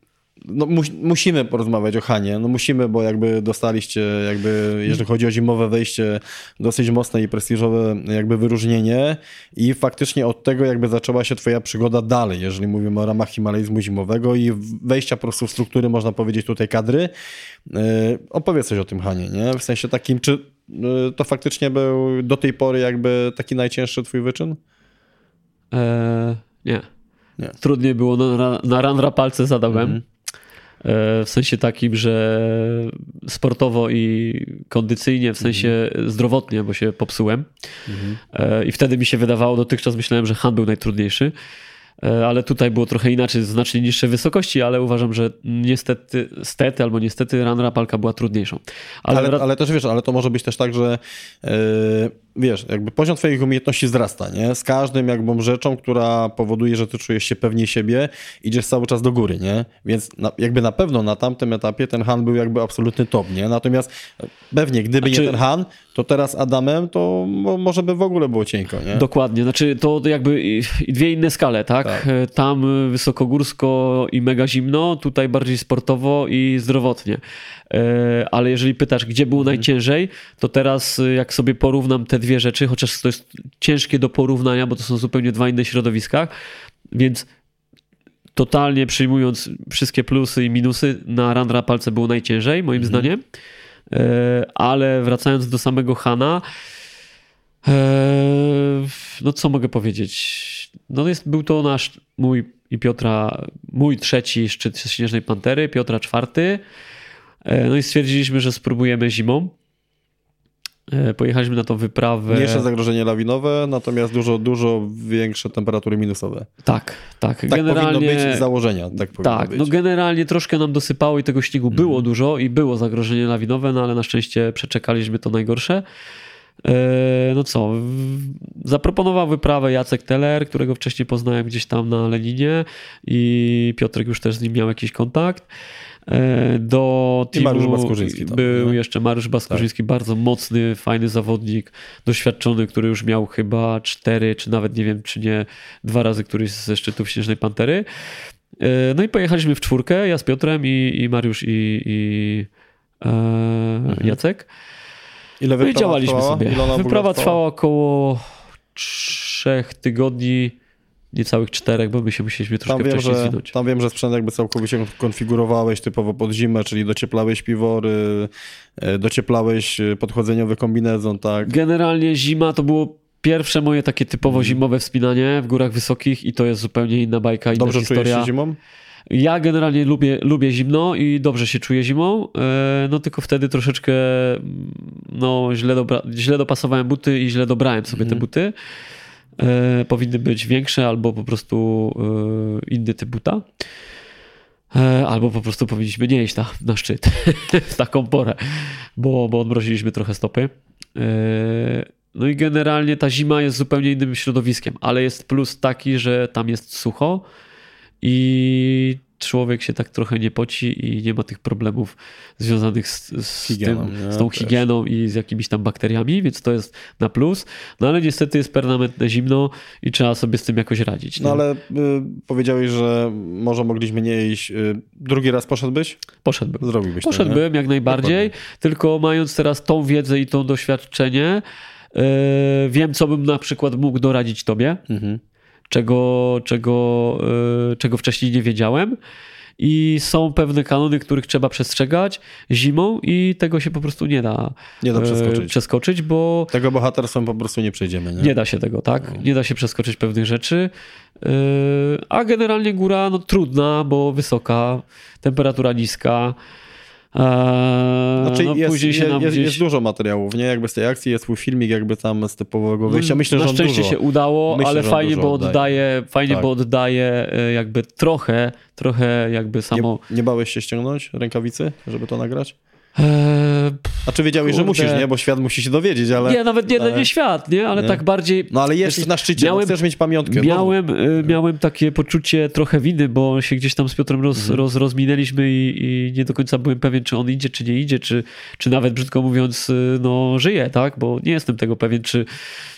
no, mus, musimy porozmawiać o Hanie, no musimy, bo jakby dostaliście jakby, jeżeli chodzi o zimowe wejście, dosyć mocne i prestiżowe jakby wyróżnienie i faktycznie od tego jakby zaczęła się twoja przygoda dalej, jeżeli mówimy o ramach himalajzmu zimowego i wejścia po prostu w struktury, można powiedzieć tutaj kadry. Yy, opowiedz coś o tym Hanie, nie? W sensie takim, czy yy, to faktycznie był do tej pory jakby taki najcięższy twój wyczyn? E, nie. Nie. Trudniej było, na, na, na run palce zadałem. Mhm. W sensie takim, że sportowo i kondycyjnie, w sensie mhm. zdrowotnie, bo się popsułem. Mhm. I wtedy mi się wydawało, dotychczas myślałem, że Han był najtrudniejszy. E, ale tutaj było trochę inaczej, znacznie niższe wysokości, ale uważam, że niestety, stety albo niestety run rapalka była trudniejszą. Ale, ale, ale, też wiesz, ale to może być też tak, że yy, wiesz, jakby poziom twoich umiejętności wzrasta, nie? Z każdym jakby rzeczą, która powoduje, że ty czujesz się pewniej siebie, idziesz cały czas do góry, nie? Więc na, jakby na pewno na tamtym etapie ten Han był jakby absolutny top, nie? Natomiast pewnie gdyby nie ten Han, to teraz Adamem to może by w ogóle było cienko, nie? Dokładnie, znaczy to jakby dwie inne skale, tak? tak? Tam wysokogórsko i mega zimno, tutaj bardziej sportowo i zdrowotnie. E, ale jeżeli pytasz, gdzie było mhm. najciężej, to teraz jak sobie porównam te dwie rzeczy, chociaż to jest ciężkie do porównania, bo to są zupełnie dwa inne środowiska, więc totalnie przyjmując wszystkie plusy i minusy, na Randra palce było najciężej, moim mhm. zdaniem. E, ale wracając do samego Hana, e, no co mogę powiedzieć? No jest, był to nasz, mój i Piotra, mój trzeci szczyt Śnieżnej Pantery, Piotra czwarty. E, no i stwierdziliśmy, że spróbujemy zimą. Pojechaliśmy na tą wyprawę. Mniejsze zagrożenie lawinowe, natomiast dużo, dużo większe temperatury minusowe. Tak, tak. Tak generalnie, powinno być z założenia. Tak, tak no generalnie troszkę nam dosypało i tego śniegu mm. było dużo i było zagrożenie lawinowe, no ale na szczęście przeczekaliśmy to najgorsze. E, no co, zaproponował wyprawę Jacek Teller, którego wcześniej poznałem gdzieś tam na Leninie i Piotrek już też z nim miał jakiś kontakt. E, do teamu Mariusz Baskurzyński tam, był nie? jeszcze Mariusz Baskurzyński, tak. bardzo mocny, fajny zawodnik, doświadczony, który już miał chyba cztery, czy nawet nie wiem, czy nie, dwa razy któryś ze szczytów Śnieżnej Pantery. E, no i pojechaliśmy w czwórkę, ja z Piotrem i, i Mariusz i, i e, mhm. Jacek. Ile no i działaliśmy trwała? sobie. Wyprawa trwała około trzech tygodni niecałych czterech, bo my się musieliśmy troszkę tam wiem, wcześniej że, zwinąć. Tam wiem, że sprzęt jakby całkowicie konfigurowałeś typowo pod zimę, czyli docieplałeś piwory, e, docieplałeś e, podchodzeniowy kombinezon, tak? Generalnie zima to było pierwsze moje takie typowo mhm. zimowe wspinanie w górach wysokich i to jest zupełnie inna bajka, inna Dobrze historia. czujesz się zimą? Ja generalnie lubię, lubię zimno i dobrze się czuję zimą, e, no tylko wtedy troszeczkę no, źle, dobra, źle dopasowałem buty i źle dobrałem sobie mm. te mhm. buty. E, powinny być większe albo po prostu e, inny typ buta. Albo po prostu powinniśmy nie iść na, na szczyt w taką porę, bo, bo odmroziliśmy trochę stopy. No i generalnie ta zima jest zupełnie innym środowiskiem, ale jest plus taki, że tam jest sucho i człowiek się tak trochę nie poci i nie ma tych problemów związanych z, z, Higieną, tym, z tą higieną i z jakimiś tam bakteriami, więc to jest na plus. No ale niestety jest permanentne zimno i trzeba sobie z tym jakoś radzić. No ale y, powiedziałeś, że może mogliśmy nie iść. Y, drugi raz poszedłbyś? Poszedłbym. Zrobiłbyś Poszedłbym to, jak najbardziej, Dokładnie. tylko mając teraz tą wiedzę i to doświadczenie, y, wiem, co bym na przykład mógł doradzić tobie. Mhm czego, czego, e, czego wcześniej nie wiedziałem. I są pewne kanony, których trzeba przestrzegać zimą, i tego się po prostu nie da, nie da przeskoczyć. przeskoczyć, bo. Tego bohaterstwem po prostu nie przejdziemy. Nie, nie da się tego, tak? No. Nie da się przeskoczyć pewnych rzeczy. E, a generalnie góra no, trudna, bo wysoka, temperatura niska. Eee, znaczy no, jest, później się jest, gdzieś... jest, dużo materiałów, nie? Jakby z tej akcji jest twój filmik jakby tam z typowego no, wyjścia. Myślę, na że szczęście dużo. się udało, Myślę, ale fajnie, bo oddaje, oddaje fajnie, tak. bo oddaje e, jakby trochę, trochę jakby samo... Nie, nie bałeś się ściągnąć rękawicy, żeby to nagrać? Eee, A czy wiedziałeś, kurde. że musisz, nie? Bo świat musi się dowiedzieć, ale... Nie, nawet nie, ale... nie świat, nie? Ale nie? tak bardziej... No ale jesteś na szczycie, no miałem, no chcesz mieć pamiątkę. Miałem, no. miałem takie poczucie trochę winy, bo się gdzieś tam z Piotrem roz, mhm. roz, rozminęliśmy i, i, nie do końca byłem pewien, czy on idzie, czy nie idzie, czy, czy nawet brzydko mówiąc, y, no żyje, tak? Bo nie jestem tego pewien, czy,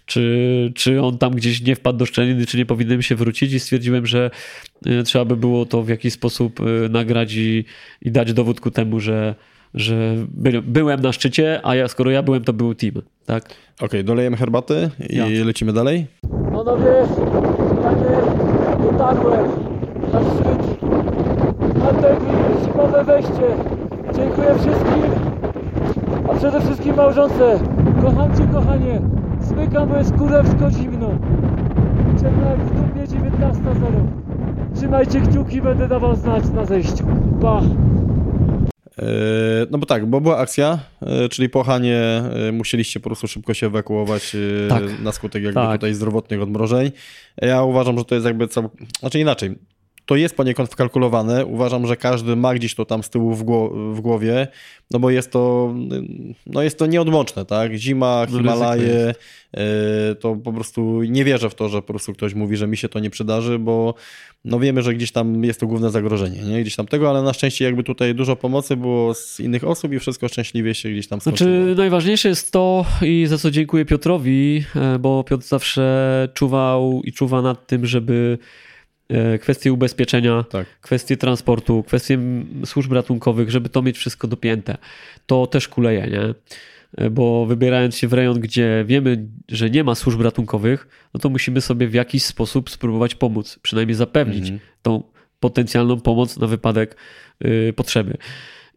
czy, czy on tam gdzieś nie wpadł do szczeliny, czy nie powinienem się wrócić i stwierdziłem, że trzeba by było to w jakiś sposób nagrać i, i dać dowód ku temu, że że by, byłem na szczycie, a ja, skoro ja byłem, to był team, tak? Okej, okay, dolejemy herbaty i ja. lecimy dalej. Panowie, panie, dotarłem na szczyt. Na ten zimowe wejście. Dziękuję wszystkim, a przede wszystkim małżonce. Kocham cię, kochanie. Smykam, bo jest kurewsko zimno. Ciepło jak w dupie 19.0. Trzymajcie kciuki, będę dawał znać na zejściu. Pa! E, no bo tak, bo była akcja, e, czyli pochanie, e, musieliście po prostu szybko się ewakuować tak. na skutek jakby tak. tutaj zdrowotnych odmrożeń. Ja uważam, że to jest jakby cał... znaczy inaczej, to jest poniekąd wkalkulowane. Uważam, że każdy ma gdzieś to tam z tyłu w, gło w głowie, no bo jest to, no jest to nieodłączne, tak? Zima, Himalaje, no to po prostu nie wierzę w to, że po prostu ktoś mówi, że mi się to nie przydarzy, bo no wiemy, że gdzieś tam jest to główne zagrożenie, nie? Gdzieś tam tego, ale na szczęście jakby tutaj dużo pomocy było z innych osób i wszystko szczęśliwie się gdzieś tam skończyło. Znaczy najważniejsze jest to i za co dziękuję Piotrowi, e, bo Piotr zawsze czuwał i czuwa nad tym, żeby E, kwestie ubezpieczenia, tak. kwestie transportu, kwestie służb ratunkowych, żeby to mieć wszystko dopięte. To też kuleje, nie? E, bo wybierając się w rejon, gdzie wiemy, że nie ma służb ratunkowych, no to musimy sobie w jakiś sposób spróbować pomóc, przynajmniej zapewnić mhm. tą potencjalną pomoc na wypadek yy, potrzeby.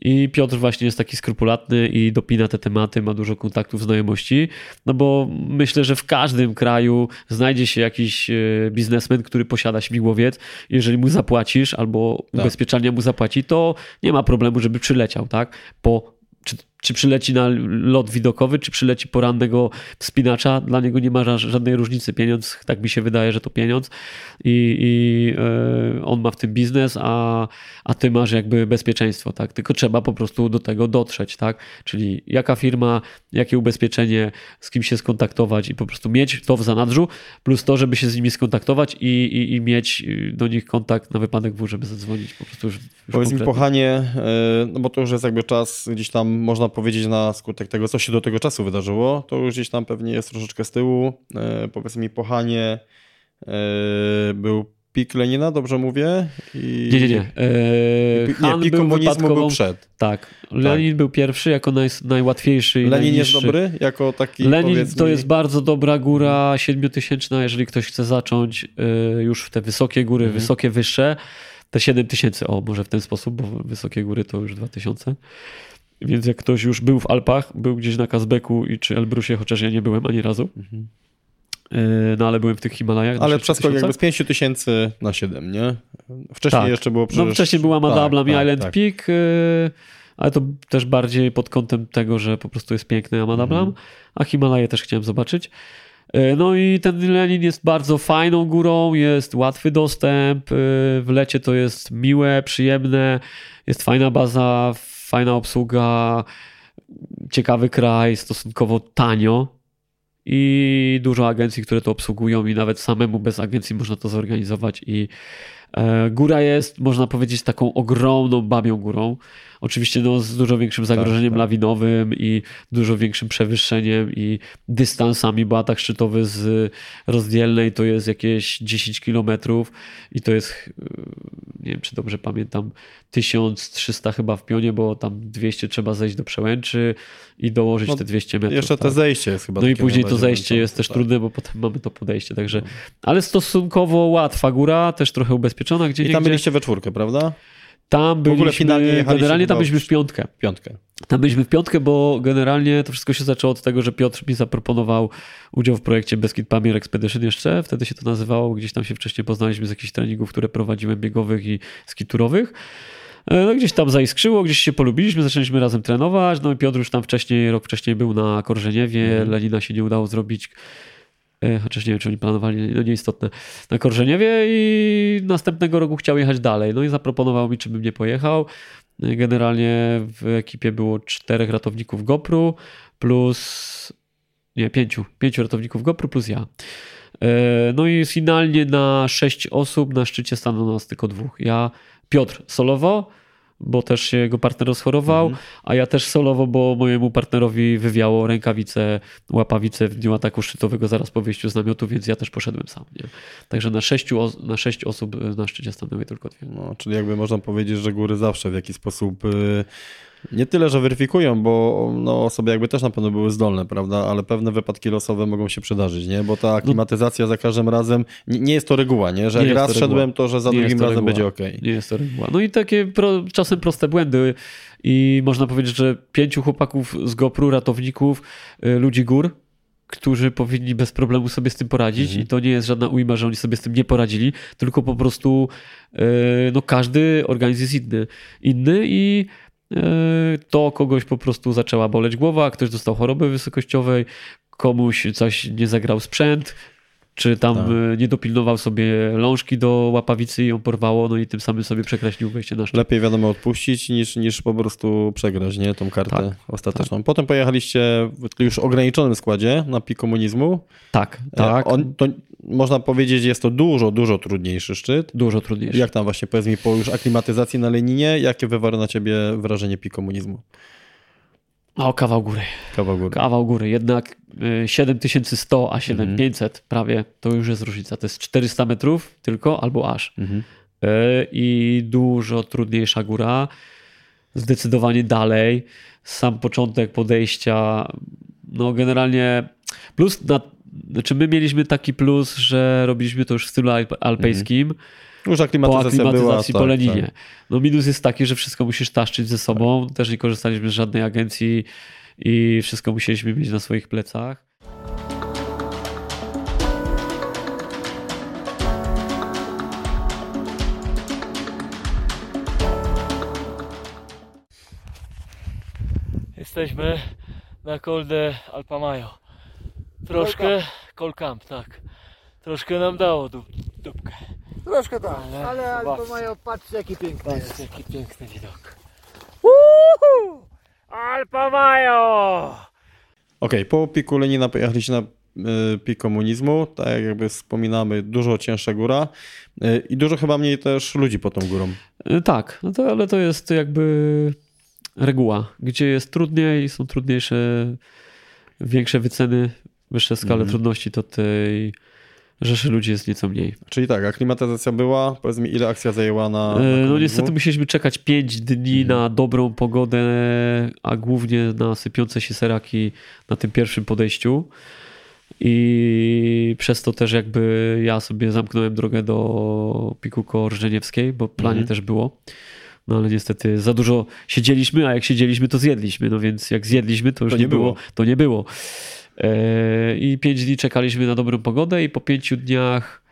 I Piotr właśnie jest taki skrupulatny i dopina te tematy, ma dużo kontaktów, znajomości, no bo myślę, że w każdym kraju znajdzie się jakiś e, biznesmen, który posiada śmigłowiec. Jeżeli mu zapłacisz albo tak. ubezpieczalnia mu zapłaci, to nie ma problemu, żeby przyleciał, tak? Po czy, przyleci na lot widokowy, czy przyleci porannego wspinacza, dla niego nie ma żadnej różnicy. Pieniądz, tak mi się wydaje, że to pieniądz i, i yy, on ma w tym biznes, a, a ty masz jakby bezpieczeństwo, tak? Tylko trzeba po prostu do tego dotrzeć, tak? Czyli jaka firma, jakie ubezpieczenie, z kim się skontaktować i po prostu mieć to w zanadrzu, plus to, żeby się z nimi skontaktować i, i, i mieć do nich kontakt na wypadek W, żeby zadzwonić po prostu Powiedz mi, kochanie, e, no bo to już jest jakby czas, gdzieś tam można powiedzieć na skutek tego, co się do tego czasu wydarzyło, to już gdzieś tam pewnie jest troszeczkę z tyłu. E, powiedz mi, pochanie e, był pik Lenina, dobrze mówię? I... Nie, nie, nie. Eee, nie, pik komunizmu był przed. Tak. Lenin tak. był pierwszy jako naj, najłatwiejszy i Lenin jest dobry? Jako taki, Lenin to jest bardzo dobra góra, siedmiotysięczna, jeżeli ktoś chce zacząć y, już w te wysokie góry, mhm. wysokie, wyższe. Te 7 tysięcy, o może w ten sposób, bo wysokie góry to już 2000. Więc jak ktoś już był w Alpach, był gdzieś na Kazbeku i czy Elbrusie, chociaż ja nie byłem ani razu. Mhm. E, no ale byłem w tych Himalajach. Ale przeskok jakby z 5 tysięcy na 7, nie? Wcześniej tak. jeszcze było przecież... No wcześniej była Madablam tak, i tak, Island tak. Peak, e, ale to też bardziej pod kątem tego, że po prostu jest piękny Amadablam, mhm. a Himalaje też chciałem zobaczyć. E, no i ten Lenin jest bardzo fajną górą, jest łatwy dostęp, w lecie to jest miłe, przyjemne, jest fajna baza, fajna obsługa, ciekawy kraj, stosunkowo tanio i dużo agencji, które to obsługują i nawet samemu bez agencji można to zorganizować i e, góra jest, można powiedzieć, taką ogromną babią górą. Oczywiście no, z dużo większym zagrożeniem tak, tak. lawinowym i dużo większym przewyższeniem i dystansami, bo atak szczytowy z rozdzielnej to jest jakieś 10 kilometrów i to jest, nie wiem czy dobrze pamiętam, 1300 chyba w pionie, bo tam 200 trzeba zejść do przełęczy i dołożyć no, te 200 metrów. Jeszcze tak? to zejście jest chyba. No i później to zejście jest też tak. trudne, bo potem mamy to podejście, także, ale stosunkowo łatwa góra, też trochę ubezpieczona. Gdzie I tam byliście we czwórkę, prawda? Tam byliśmy, generalnie tam byliśmy w piątkę. Piątkę. Tam byliśmy w piątkę, bo generalnie to wszystko się zaczęło od tego, że Piotr mi zaproponował udział w projekcie Beskid Pamir Expedition jeszcze, wtedy się to nazywało, gdzieś tam się wcześniej poznaliśmy z jakichś treningów, które prowadziłem biegowych i skiturowych. E, no gdzieś tam zaiskrzyło, gdzieś się polubiliśmy, zaczęliśmy razem trenować, no i Piotr już tam wcześniej, rok wcześniej był na Korżeniewie, mhm. Lenina się nie udało zrobić, chociaż nie wiem, czy oni planowali, no nieistotne, na Korzeniowie i następnego roku chciał jechać dalej. No i zaproponował mi, czy bym nie pojechał. E, generalnie w ekipie było czterech ratowników GoPro plus, nie, pięciu, pięciu ratowników GoPro plus ja. E, no i finalnie na sześć osób na szczycie stanął nas tylko dwóch. Ja, Piotr solowo, bo też się jego partner rozchorował, mhm. a ja też solowo, bo mojemu partnerowi wywiało rękawice, łapawice w dniu ataku szczytowego zaraz po wyjściu z namiotu, więc ja też poszedłem sam. Nie? Także na, sześciu, na sześć osób na szczycie stanęły tylko dwie. No, czyli jakby można powiedzieć, że góry zawsze w jakiś sposób... Nie tyle, że weryfikują, bo no, osoby jakby też na pewno były zdolne, prawda, ale pewne wypadki losowe mogą się przydarzyć, nie? Bo ta no. aklimatyzacja za każdym razem, nie, nie jest to reguła, nie? Że nie jak raz to szedłem, to że za nie drugim razem reguła. będzie ok. Nie jest to reguła. No i takie pro, czasem proste błędy i można powiedzieć, że pięciu chłopaków z GoPro, ratowników, y, ludzi gór, którzy powinni bez problemu sobie z tym poradzić Mhm. i to nie jest żadna ujma, że oni sobie z tym nie poradzili, tylko po prostu e, no każdy organizm jest inny, inny i to kogoś po prostu zaczęła boleć głowa, ktoś dostał choroby wysokościowej, komuś coś nie zagrał sprzęt, czy tam Tak. e, nie dopilnował sobie lążki do łapawicy i ją porwało, no i tym samym sobie przekreślił wejście na szczyt. Lepiej wiadomo odpuścić niż, niż po prostu przegrać, nie? Tą kartę Tak, ostateczną. Potem pojechaliście w już ograniczonym składzie na pik komunizmu. Tak, E, tak. On, to, można powiedzieć, jest to dużo, dużo trudniejszy szczyt. Dużo trudniejsze. Jak tam właśnie, powiedz mi, po już aklimatyzacji na Leninie, jakie wywarło na ciebie wrażenie pik komunizmu? O, kawał góry. Kawał góry. Kawał góry. Jednak y, 7100, a Mhm. 7500 prawie to już jest różnica. To jest 400 metrów tylko albo aż. Mhm. Y, I dużo trudniejsza góra. Zdecydowanie dalej. Sam początek podejścia. No generalnie plus na, znaczy my mieliśmy taki plus, że robiliśmy to już w stylu alp- alpejskim Już po aklimatyzacja aklimatyzacji była. po tak, Leninie. tak. No minus jest taki, że wszystko musisz taszczyć ze sobą. Też nie korzystaliśmy z żadnej agencji i wszystko musieliśmy mieć na swoich plecach. Jesteśmy na Col de Alpamayo. Troszkę, Col Camp, tak. Troszkę nam dało dup, dupkę. Troszkę tak, Ale ale, zobaczcie. albo mają, patrzcie jaki piękny jest. Patrzcie, jaki piękny widok. Uhu! Alpamayo! Okej, po piku Lenina pojechaliście na y, pik komunizmu. Tak jak jakby wspominamy, dużo cięższa góra y, i dużo chyba mniej też ludzi pod tą górą. Y, Tak, no to, ale to jest jakby reguła. Gdzie jest trudniej, są trudniejsze, większe wyceny, wyższe skale Mhm. trudności, to tej rzeszy ludzi jest nieco mniej. Czyli tak, aklimatyzacja była. Powiedz mi, ile akcja zajęła na. na E, No niestety musieliśmy czekać 5 dni Mhm. na dobrą pogodę, a głównie na sypiące się seraki na tym pierwszym podejściu. I przez to też jakby ja sobie zamknąłem drogę do Piku koło Rżeniewskiej, bo planie Mhm. też było. No ale niestety za dużo siedzieliśmy, a jak siedzieliśmy, to zjedliśmy. No więc jak zjedliśmy, to już To nie, nie było. było. To nie było. E, I pięć dni czekaliśmy na dobrą pogodę i po pięciu dniach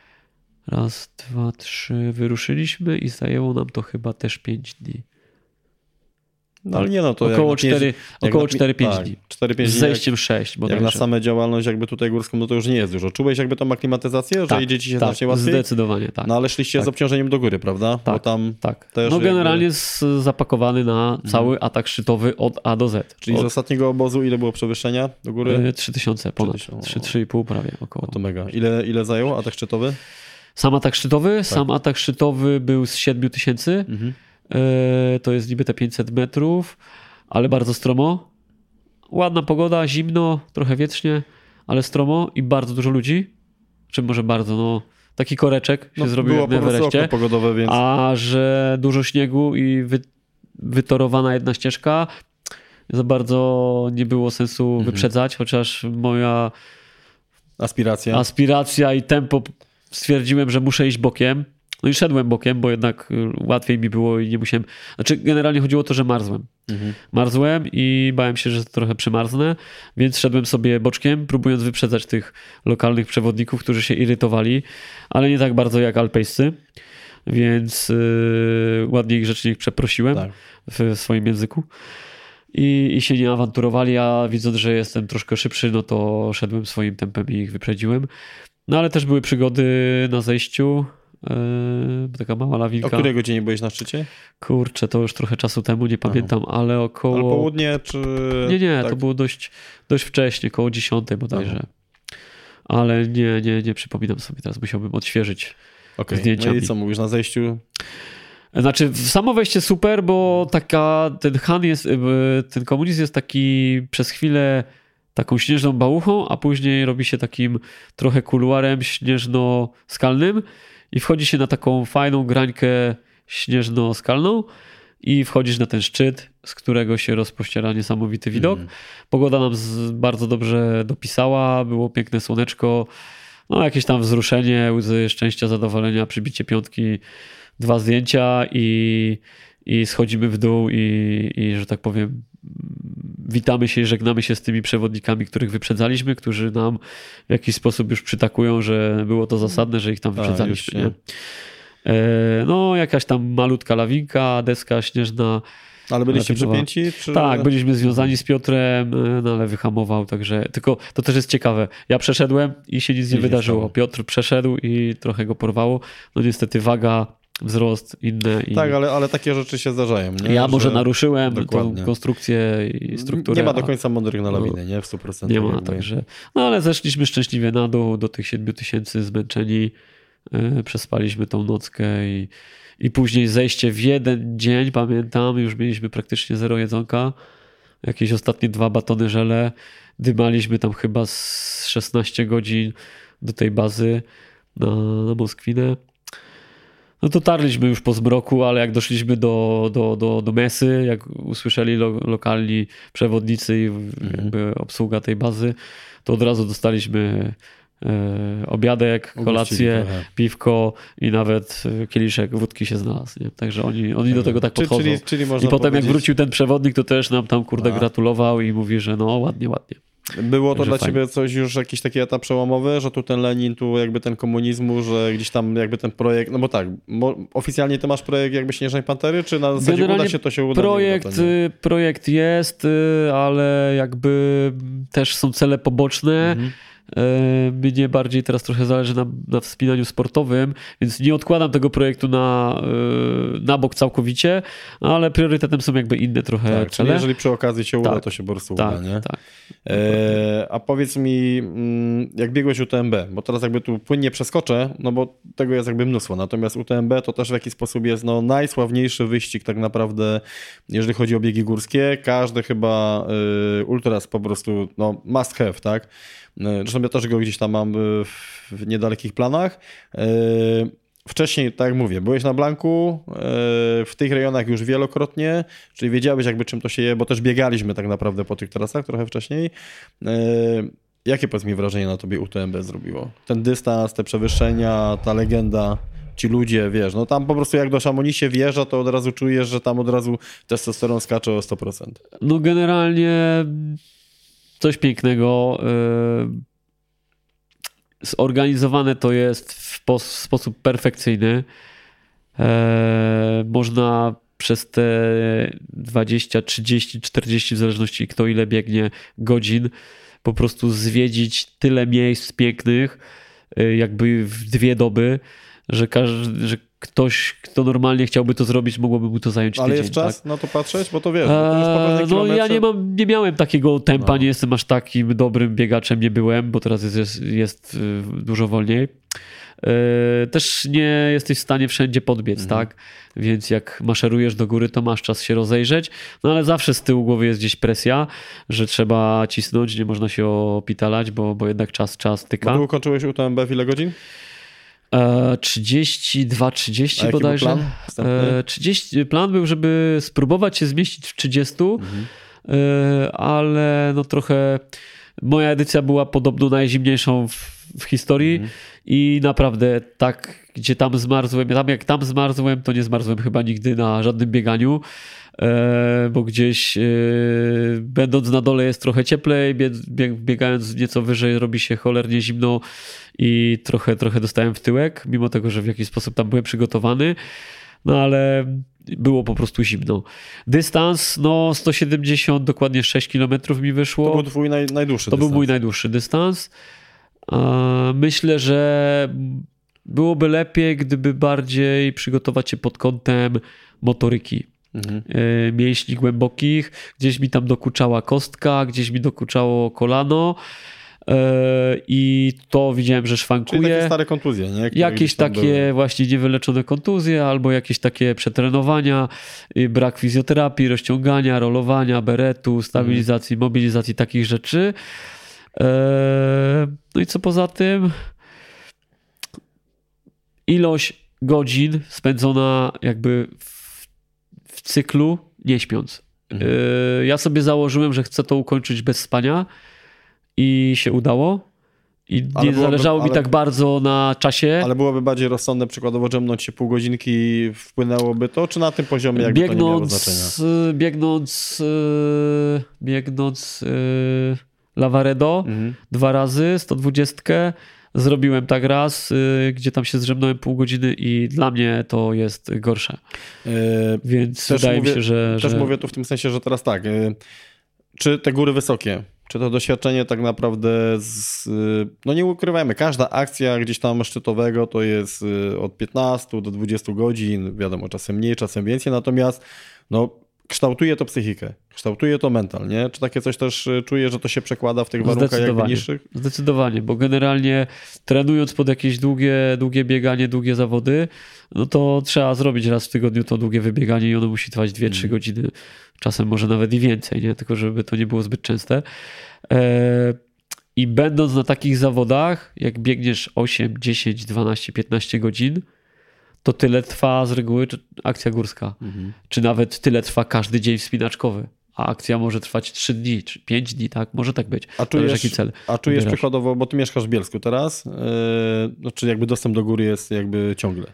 raz, dwa, trzy wyruszyliśmy i zajęło nam to chyba też pięć dni. No ale nie no, to około jak, 4, jak około na- 4-5 tak, dni. 4-5 Z zejściem 6 Jak, bodajże. jak na same działalność jakby tutaj górską, no to już nie jest dużo. Czułeś jakby tą aklimatyzację, że tak, idzie ci się tak, znacznie łatwiej? Zdecydowanie tak. No ale szliście Tak. z obciążeniem do góry, prawda? Bo Tak. tam, tak. No jakby- Mhm. generalnie z, zapakowany na cały atak szczytowy od A do Z. czyli z od, ostatniego obozu ile było przewyższenia do góry? e, 3000 ponad. 3000, 3-3,5 prawie około. To mega. Ile, ile zajął atak szczytowy? Sam atak szczytowy? Tak. Sam atak szczytowy był z 7000. Mhm. E, To jest niby te 500 metrów, ale bardzo stromo. Ładna pogoda, zimno, trochę wiecznie, ale stromo i bardzo dużo ludzi. Czy może bardzo, no taki koreczek się No, zrobił po prostu okno Everestie. pogodowe, więc A że dużo śniegu i wy, wytorowana jedna ścieżka, za bardzo nie było sensu Mhm. wyprzedzać, chociaż moja aspiracja. aspiracja i tempo stwierdziłem, że muszę iść bokiem. No i szedłem bokiem, bo jednak y, łatwiej mi było i nie musiałem. Znaczy, generalnie chodziło o to, że marzłem. Mhm. Marzłem i bałem się, że trochę przymarznę, więc szedłem sobie boczkiem, próbując wyprzedzać tych lokalnych przewodników, którzy się irytowali, ale nie tak bardzo jak alpejscy. Więc yy, ładnie i grzecznie ich przeprosiłem Tak. w swoim języku. I, I się nie awanturowali, a widząc, że jestem troszkę szybszy, no to szedłem swoim tempem i ich wyprzedziłem. No ale też były przygody na zejściu. Yy, taka mała O lawinka. której godzinie byłeś na szczycie? Kurczę, to już trochę czasu temu, nie pamiętam, ale Ale około. południe czy... Nie, nie, tak? to było dość, dość wcześnie, koło 10 bodajże. Ale nie, nie, nie przypominam sobie teraz, musiałbym odświeżyć. Okej. zdjęciami. No i co mówisz na zejściu? Znaczy, samo wejście super, bo taka, ten Han jest, y, ten komunizm jest taki przez chwilę taką śnieżną bałuchą, a później robi się takim trochę kuluarem śnieżno-skalnym i wchodzi się na taką fajną grańkę śnieżno-skalną i wchodzisz na ten szczyt, z którego się rozpościera niesamowity widok. Mhm. Pogoda nam bardzo dobrze dopisała, było piękne słoneczko, no jakieś tam wzruszenie, łzy szczęścia, zadowolenia, przybicie piątki, dwa zdjęcia i, i schodzimy w dół i, i że tak powiem witamy się i żegnamy się z tymi przewodnikami, których wyprzedzaliśmy, którzy nam w jakiś sposób już przytakują, że było to zasadne, że ich tam wyprzedzaliśmy. już nie? E, No, jakaś tam malutka lawinka, deska śnieżna. Ale byliście przepięci? Czy... Tak, byliśmy związani z Piotrem, e, no ale wyhamował, także tylko to też jest ciekawe. Ja przeszedłem i się nic nie wydarzyło. Piotr przeszedł i trochę go porwało. No niestety waga, wzrost inne i Tak, ale, ale takie rzeczy się zdarzają. Nie? ja może Że naruszyłem Dokładnie. tą konstrukcję i strukturę. Nie ma do końca mądrych na lawinę, nie? W 100%. Nie ma, także. No ale zeszliśmy szczęśliwie na dół do tych 7 tysięcy zmęczeni. Yy, przespaliśmy tą nockę i, i później zejście w jeden dzień, pamiętam, już mieliśmy praktycznie zero jedzonka. Jakieś ostatnie dwa batony żele. Dymaliśmy tam chyba z 16 godzin do tej bazy na, na Moskwinę. No dotarliśmy już po zmroku, ale jak doszliśmy do, do, do, do mesy, jak usłyszeli lo, lokalni przewodnicy i jakby obsługa tej bazy, to od razu dostaliśmy e, obiadek, kolację, piwko i nawet e, kieliszek wódki się znalazł. Nie? Także oni, oni do tego tak podchodzą. Czyli, czyli I potem jak powiedzieć, wrócił ten przewodnik, to też nam tam kurde A. gratulował i mówi, że no ładnie, ładnie. Było to Także dla fajnie. ciebie coś już, jakiś taki etap przełomowy, że tu ten Lenin, tu jakby ten komunizmu, że gdzieś tam jakby ten projekt, no bo tak, mo, oficjalnie ty masz projekt jakby Śnieżnej Pantery, czy na zasadzie Generalnie uda się, to się uda? nie Projekt, uda, y, projekt jest, y, ale jakby też są cele poboczne. Mhm. Y, Mnie bardziej teraz trochę zależy na, na wspinaniu sportowym, więc nie odkładam tego projektu na, y, na bok całkowicie, ale priorytetem są jakby inne trochę Tak, czyli cele. jeżeli przy okazji się uda, Tak. to się po prostu tak, uda, nie? tak. E, a powiedz mi, mm, jak biegłeś UTMB, bo teraz jakby tu płynnie przeskoczę, no bo tego jest jakby mnóstwo, natomiast UTMB to też w jakiś sposób jest no, najsławniejszy wyścig tak naprawdę, jeżeli chodzi o biegi górskie. Każdy chyba y, ultras po prostu no, must have, tak? Y, Zresztą ja też go gdzieś tam mam y, w, niedalekich planach. Y, Wcześniej, tak jak mówię, byłeś na Blanku, w tych rejonach już wielokrotnie, czyli wiedziałeś jakby czym to się je, bo też biegaliśmy tak naprawdę po tych trasach trochę wcześniej. Jakie powiedz mi wrażenie na tobie UTMB zrobiło? Ten dystans, te przewyższenia, ta legenda, ci ludzie, wiesz, no tam po prostu jak do Szamoni się wjeżdża, to od razu czujesz, że tam od razu testosteron skacze o 100%. No generalnie coś pięknego. y, Zorganizowane to jest w pos- sposób perfekcyjny. E, Można przez te 20, 30, 40, w zależności kto ile biegnie godzin, po prostu zwiedzić tyle miejsc pięknych, y, jakby w dwie doby, że, każdy, że ktoś, kto normalnie chciałby to zrobić, mogłoby mu to zająć Ale tydzień. jest tak? czas na to patrzeć? Bo to wiesz, bo to Eee, no ja kilometrze- nie mam, nie miałem takiego tempa, No. nie jestem aż takim dobrym biegaczem, nie byłem, bo teraz jest, jest, jest y, dużo wolniej. Eee, Też nie jesteś w stanie wszędzie podbiec, Mhm. tak? Więc jak maszerujesz do góry, to masz czas się rozejrzeć, no ale zawsze z tyłu głowy jest gdzieś presja, że trzeba cisnąć, nie można się opitalać, bo, bo jednak czas, czas Bo tyka. ty ukończyłeś UTMB w ile godzin? Eee, 32, 30 A jaki był bodajże. plan wstępny? Eee, 30, plan był, żeby spróbować się zmieścić w 30, Mhm. eee, ale no trochę moja edycja była podobno najzimniejszą w, w historii Mhm. I naprawdę tak, gdzie tam zmarzłem, tam jak tam zmarzłem, to nie zmarzłem chyba nigdy na żadnym bieganiu. e, Bo gdzieś e, będąc na dole jest trochę cieplej, bie- bieg- biegając nieco wyżej robi się cholernie zimno i trochę, trochę dostałem w tyłek, mimo tego, że w jakiś sposób tam byłem przygotowany. No ale było po prostu zimno. Dystans, no 170, dokładnie 6 km mi wyszło. To był twój naj, najdłuższy To był dystans. mój najdłuższy dystans. A, Myślę, że byłoby lepiej, gdyby bardziej przygotować się pod kątem motoryki. Mhm. E, Mięśni głębokich, gdzieś mi tam dokuczała kostka, gdzieś mi dokuczało kolano e, i to widziałem, że Czyli szwankuje. takie stare kontuzje, nie? Które Jakieś takie były. właśnie niewyleczone kontuzje, albo jakieś takie przetrenowania, brak fizjoterapii, rozciągania, rolowania, beretu, stabilizacji, mobilizacji, takich rzeczy. Eee, No i co poza tym? Ilość godzin spędzona jakby w, w cyklu, nie śpiąc. Mhm. Eee, Ja sobie założyłem, że chcę to ukończyć bez spania i się udało. i Ale nie byłoby- zależało mi ale- tak bardzo na czasie. Ale byłoby bardziej rozsądne przykładowo dżemnąć się pół godzinki, wpłynęłoby to, czy na tym poziomie jakby to nie miało znaczenia? biegnąc, biegnąc, yy, biegnąc yy, Lavaredo Mhm. dwa razy, 120, zrobiłem tak raz, yy, gdzie tam się zrzemnąłem pół godziny i dla mnie to jest gorsze. E, Więc Też wydaje mówię- mi się, że... Też że... mówię tu w tym sensie, że teraz tak, y, czy te góry wysokie, czy to doświadczenie tak naprawdę, z, y, no nie ukrywajmy, każda akcja gdzieś tam szczytowego to jest y, od 15 do 20 godzin, wiadomo, czasem mniej, czasem więcej, natomiast no, kształtuje to psychikę, kształtuje to mental, nie? Czy takie coś też y, czuję, że to się przekłada w tych warunkach jakby Zdecydowanie. niższych? Zdecydowanie, bo generalnie trenując pod jakieś długie, długie bieganie, długie zawody, no to trzeba zrobić raz w tygodniu to długie wybieganie i ono musi trwać 2-3 Mhm. godziny, czasem może nawet i więcej, nie? tylko żeby to nie było zbyt częste. E, I będąc na takich zawodach, jak biegniesz 8, 10, 12, 15 godzin, to tyle trwa z reguły czy- akcja górska. Mhm. Czy nawet tyle trwa każdy dzień wspinaczkowy. A akcja może trwać 3 dni, czy 5 dni, tak? Może tak być. A czujesz, jaki cel. a czujesz wybierasz. przykładowo, bo ty mieszkasz w Bielsku teraz, yy, no, czy jakby dostęp do góry jest jakby ciągle.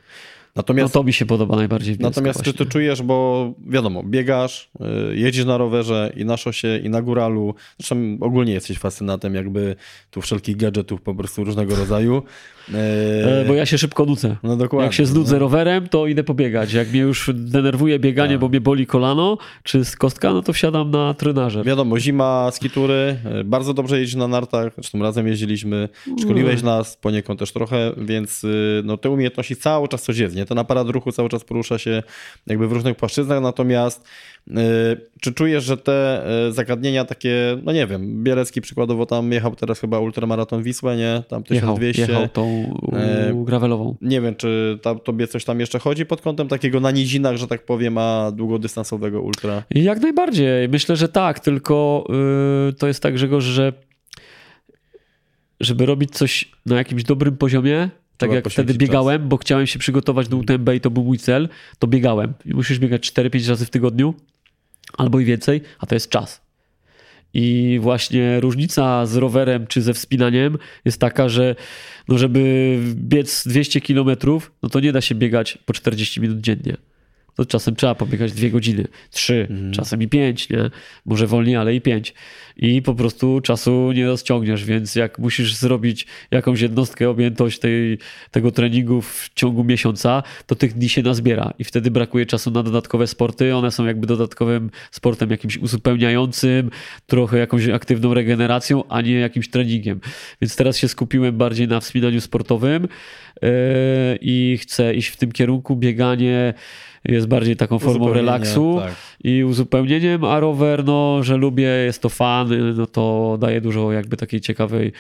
No Natomiast to mi się podoba najbardziej w Natomiast czy właśnie. ty czujesz, bo wiadomo, biegasz, y, jedziesz na rowerze i na szosie, i na góralu. Zresztą ogólnie jesteś fascynatem jakby tu wszelkich gadżetów po prostu różnego rodzaju. E, Bo ja się szybko nudzę. No dokładnie. Jak się znudzę no. rowerem, to idę pobiegać. Jak mnie już denerwuje bieganie, Tak. bo mnie boli kolano czy z kostka, no to wsiadam na trenażer. Wiadomo, zima, skitury, y, bardzo dobrze jeździć na nartach, zresztą razem jeździliśmy, szkoliłeś nas poniekąd też trochę, więc y, no, te umiejętności cały czas coś jest, nie? Ten aparat ruchu cały czas porusza się jakby w różnych płaszczyznach, natomiast y, czy czujesz, że te y, zagadnienia takie, no nie wiem, Bielecki przykładowo tam jechał teraz chyba ultramaraton Wisłę, nie? Tam Jechał, 1200. jechał tą E, u, gravelową. Nie wiem, czy ta, tobie coś tam jeszcze chodzi pod kątem takiego na nizinach, że tak powiem, a długodystansowego ultra? Jak najbardziej. Myślę, że tak, tylko yy, to jest tak, Grzegorz, że żeby robić coś na jakimś dobrym poziomie, tak jak wtedy biegałem, bo chciałem się przygotować do UTMB i to był mój cel, to biegałem. I musisz biegać 4-5 razy w tygodniu, albo i więcej, a to jest czas. I właśnie różnica z rowerem czy ze wspinaniem jest taka, że no żeby biec 200 km, no to nie da się biegać po 40 minut dziennie. To czasem trzeba pobiegać 2 godziny, 3, czasem i 5, nie? Może wolniej, ale i 5. I po prostu czasu nie rozciągniesz, więc jak musisz zrobić jakąś jednostkę, objętość tej, tego treningu w ciągu miesiąca, to tych dni się nazbiera i wtedy brakuje czasu na dodatkowe sporty. One są jakby dodatkowym sportem jakimś uzupełniającym, trochę jakąś aktywną regeneracją, a nie jakimś treningiem. Więc teraz się skupiłem bardziej na wspinaniu sportowym yy, i chcę iść w tym kierunku. Bieganie jest bardziej taką formą relaksu tak. i uzupełnieniem, a rower, no, że lubię, jest to fan, no to daje dużo jakby takiej ciekawej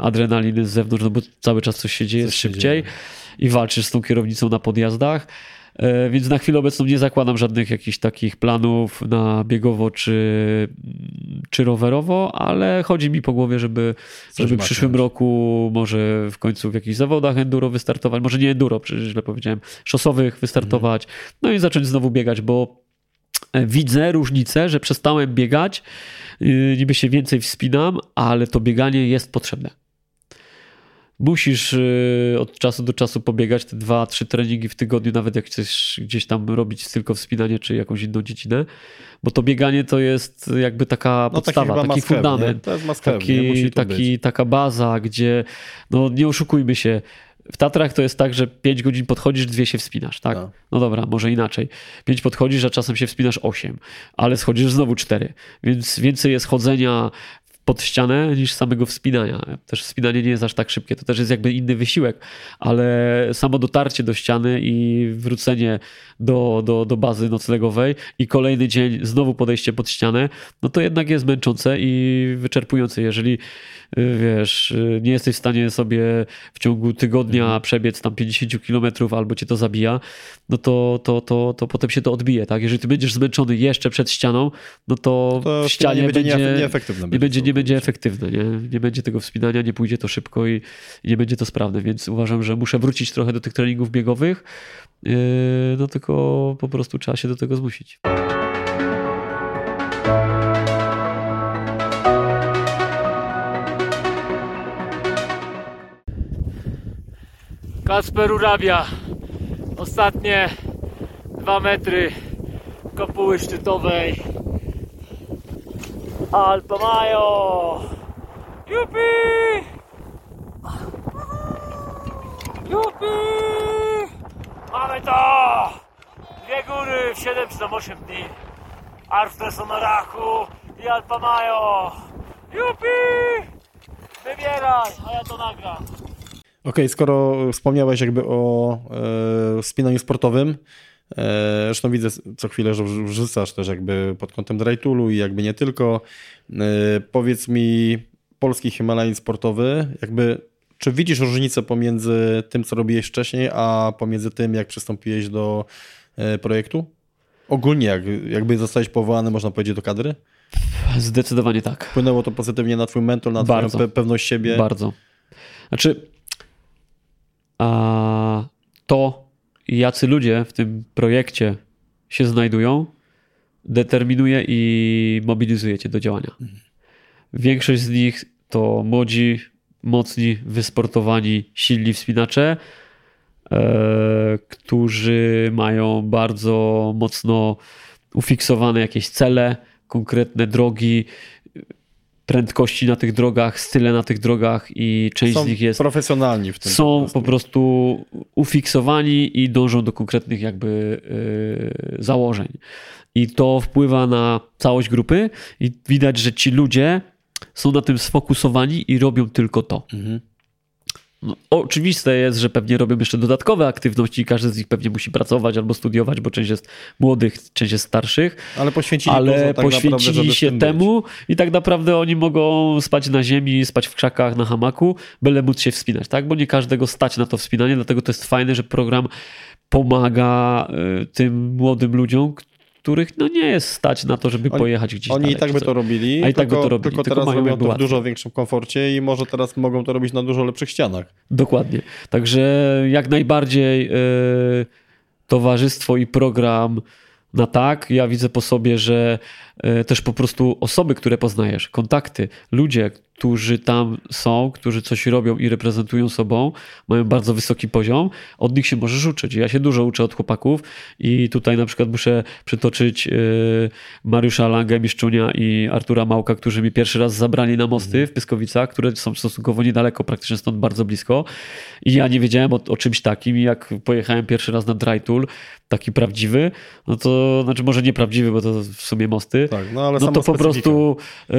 adrenaliny z zewnątrz, no bo cały czas coś się dzieje, Coś jest się szybciej dzieje. i walczysz z tą kierownicą na podjazdach. E, Więc na chwilę obecną nie zakładam żadnych jakichś takich planów na biegowo czy, czy rowerowo, ale chodzi mi po głowie, żeby, żeby w przyszłym roku może w końcu w jakichś zawodach enduro wystartować, może nie enduro, przecież źle powiedziałem, szosowych wystartować, no i zacząć znowu biegać, bo e, widzę różnicę, że przestałem biegać, yy, niby się więcej wspinam, ale to bieganie jest potrzebne. Musisz yy, od czasu do czasu pobiegać te dwa, trzy treningi w tygodniu, nawet jak chcesz gdzieś tam robić tylko wspinanie czy jakąś inną dziedzinę, bo to bieganie to jest jakby taka No taki podstawa, taki nie? fundament, To jest nie? taki, taki, taka baza, gdzie no nie oszukujmy się, w Tatrach to jest tak, że 5 godzin podchodzisz, dwie się wspinasz, tak? No. No dobra, może inaczej. 5 podchodzisz, a czasem się wspinasz 8, ale schodzisz znowu 4, więc więcej jest chodzenia pod ścianę niż samego wspinania. Też wspinanie nie jest aż tak szybkie, to też jest jakby inny wysiłek, ale samo dotarcie do ściany i wrócenie do, do, do bazy noclegowej i kolejny dzień znowu podejście pod ścianę, no to jednak jest męczące i wyczerpujące. Jeżeli y, wiesz, y, nie jesteś w stanie sobie w ciągu tygodnia przebiec tam 50 kilometrów albo cię to zabija, no to, to, to, to potem się to odbije, tak? Jeżeli ty będziesz zmęczony jeszcze przed ścianą, no to, To w ścianie nie będzie, będzie, nieefektywne. nie będzie, nie będzie efektywne, nie? nie będzie tego wspinania, nie pójdzie to szybko i, nie będzie to sprawne, więc uważam, że muszę wrócić trochę do tych treningów biegowych, yy, no tylko po prostu trzeba się do tego zmusić. Kasper Urabia. Ostatnie dwa metry kopuły szczytowej. Alpa Majo! Jupi! Jupi! Mamy to! Dwie góry w 7 czy tam 8 dni. Arfte Sonorachu i Alpa Majo! Jupi! Wybieraj, a ja to nagram. Okej, skoro wspomniałeś jakby o e, wspinaniu sportowym, zresztą widzę co chwilę, że wrz- wrzucasz też jakby pod kątem drytulu i jakby nie tylko. E, powiedz mi, polski Himalajan sportowy, jakby czy widzisz różnicę pomiędzy tym, co robiłeś wcześniej, a pomiędzy tym, jak przystąpiłeś do e, projektu? Ogólnie, jak, jakby zostałeś powołany, można powiedzieć, do kadry? Zdecydowanie tak. Wpłynęło to pozytywnie na twój mental, na Bardzo. twoją pe- pewność siebie? Bardzo. Znaczy, a to, jacy ludzie w tym projekcie się znajdują, determinuje i mobilizuje cię do działania. Większość z nich to młodzi, mocni, wysportowani, silni wspinacze, e, którzy mają bardzo mocno ufiksowane jakieś cele, konkretne drogi, prędkości na tych drogach, style na tych drogach i część Są z nich jest profesjonalni w tym. są po prostu ufiksowani i dążą do konkretnych jakby yy, założeń. I to wpływa na całość grupy i widać, że ci ludzie są na tym sfokusowani i robią tylko to. Mhm. No, oczywiste jest, że pewnie robią jeszcze dodatkowe aktywności i każdy z nich pewnie musi pracować albo studiować, bo część jest młodych, część jest starszych Ale poświęcili ale tak naprawdę, poświęcili w się tym być. temu i tak naprawdę oni mogą spać na ziemi, spać w krzakach, na hamaku, byle móc się wspinać, tak? Bo nie każdego stać na to wspinanie, dlatego to jest fajne, że program pomaga y, tym młodym ludziom, których no nie jest stać na to, żeby Oni- pojechać gdzieś Oni dalej, i tak by to robili, A i tak by tylko, to robili, tylko tylko teraz mają robią to w dużo większym komforcie i może teraz mogą to robić na dużo lepszych ścianach. Dokładnie. Także jak najbardziej y, towarzystwo i program na tak. Ja widzę po sobie, że też po prostu osoby, które poznajesz, kontakty, ludzie, którzy tam są, którzy coś robią i reprezentują sobą, mają bardzo wysoki poziom, od nich się możesz uczyć. Ja się dużo uczę od chłopaków i tutaj na przykład muszę przytoczyć y, Mariusza Langę, Miszczunia i Artura Małka, którzy mi pierwszy raz zabrali na mosty w Pyskowicach, które są stosunkowo niedaleko, praktycznie stąd bardzo blisko. I ja nie wiedziałem o, o czymś takim i jak pojechałem pierwszy raz na dry tool, taki prawdziwy, no to znaczy może nieprawdziwy, bo to w sumie mosty, Tak, no ale no to po prostu e,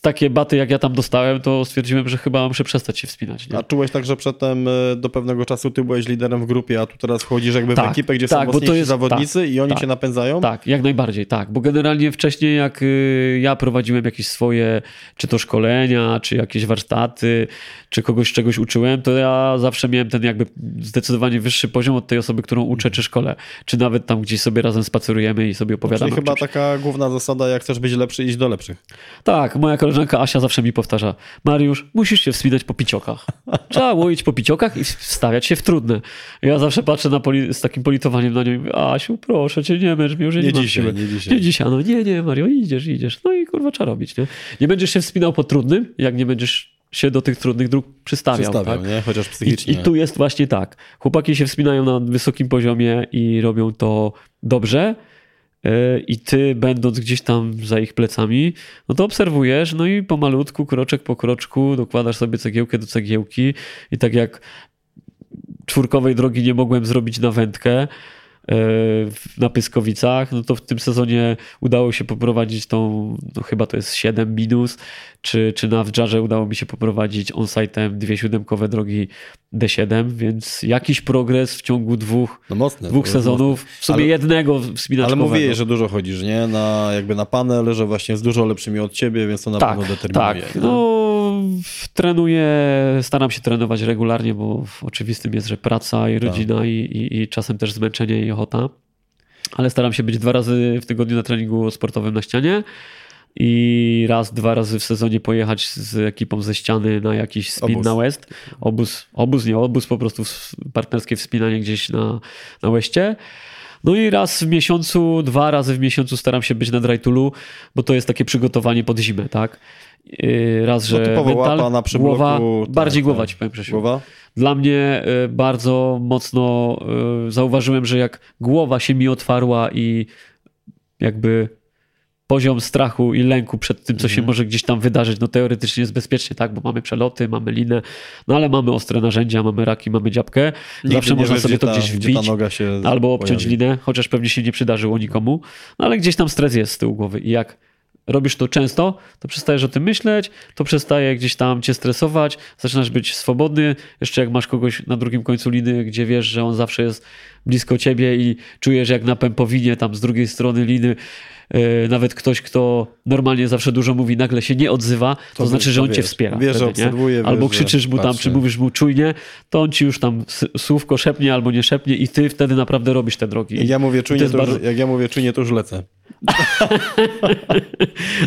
takie baty jak ja tam dostałem, to stwierdziłem, że chyba muszę przestać się wspinać. Nie? A czułeś tak, że przedtem e, do pewnego czasu ty byłeś liderem w grupie, a tu teraz wchodzisz jakby w Tak, ekipę, gdzie tak, są mocniejsi jest- zawodnicy i oni tak, cię napędzają? Tak, jak najbardziej, tak. Bo generalnie wcześniej, jak y, ja prowadziłem jakieś swoje, czy to szkolenia, czy jakieś warsztaty, czy kogoś czegoś uczyłem, to ja zawsze miałem ten jakby zdecydowanie wyższy poziom od tej osoby, którą uczę, czy szkole. Czy nawet tam gdzieś sobie razem spacerujemy i sobie opowiadamy. Czyli o chyba czymś. taka główna zasada, jak chcesz być lepszy, iść do lepszych. Tak, moja koleżanka Asia zawsze mi powtarza, Mariusz, musisz się wspinać po piciokach. Trzeba łoić po piciokach i wstawiać się w trudne. Ja zawsze patrzę na poli- z takim politowaniem na nią i mówię, Asiu, proszę cię, nie męcz mnie, już nie, Nie dzisiaj, siły. nie dzisiaj. Nie dzisiaj, no nie, nie, Mario, idziesz, idziesz. No i kurwa, trzeba robić, nie? Nie będziesz się wspinał po trudnym, jak nie będziesz się do tych trudnych dróg przystawiał. Przystawiam, tak? nie? Chociaż I, psychicznie. I tu jest właśnie tak. Chłopaki się wspinają na wysokim poziomie i robią to dobrze. Yy, I ty, będąc gdzieś tam za ich plecami, no to obserwujesz, no i pomalutku, kroczek po kroczku, dokładasz sobie cegiełkę do cegiełki. I tak jak czwórkowej drogi nie mogłem zrobić na wędkę na Pyskowicach, no to w tym sezonie udało się poprowadzić tą, no chyba to jest 7 minus, czy, czy na Wdżarze udało mi się poprowadzić on-site'em dwie siódemkowe drogi D7, więc jakiś progres w ciągu dwóch, No mocne. dwóch jest sezonów, w sumie Ale- jednego mocne. wspinaczkowego. Ale mówię, że dużo chodzisz, nie? Na, jakby na panel, że właśnie jest dużo lepszymi od ciebie, więc to na tak, pewno determinuje. tak. nie? No, trenuję, staram się trenować regularnie, bo oczywistym jest, że praca i rodzina i, i, i czasem też zmęczenie i ochota. Ale staram się być dwa razy w tygodniu na treningu sportowym na ścianie i raz, dwa razy w sezonie pojechać z ekipą ze ściany na jakiś spin Obóz. na West. Obóz, obóz nie obóz, po prostu partnerskie wspinanie gdzieś na, na Westie. No i raz w miesiącu, dwa razy w miesiącu staram się być na Drytulu, bo to jest takie przygotowanie pod zimę, tak? Yy, Raz, że No mental, łapa na przybloku, głowa, tak, bardziej głowa tak. ci powiem. Głowa? Dla mnie y, bardzo mocno y, zauważyłem, że jak głowa się mi otwarła i jakby poziom strachu i lęku przed tym, co Mhm. się może gdzieś tam wydarzyć, no teoretycznie jest bezpiecznie, tak, bo mamy przeloty, mamy linę, no ale mamy ostre narzędzia, mamy raki, mamy dziapkę, Nigdy zawsze można wiesz, sobie to ta, gdzieś wbić. Albo obciąć pojawi. linę, chociaż pewnie się nie przydarzyło nikomu, no ale gdzieś tam stres jest z tyłu głowy i jak robisz to często, to przestajesz o tym myśleć, to przestaje gdzieś tam cię stresować, zaczynasz być swobodny, jeszcze jak masz kogoś na drugim końcu liny, gdzie wiesz, że on zawsze jest blisko ciebie i czujesz jak na pępowinie tam z drugiej strony liny yy, nawet ktoś, kto normalnie zawsze dużo mówi, nagle się nie odzywa, to, To znaczy, że to on cię wiesz. wspiera. Wiesz, wtedy, obserwuje, wiesz, Albo krzyczysz mu tam, patrzy. czy mówisz mu czujnie, to on ci już tam słówko szepnie albo nie szepnie i ty wtedy naprawdę robisz te drogi. Jak ja mówię czujnie, jest to, bardzo- jak ja mówię czujnie, to już lecę.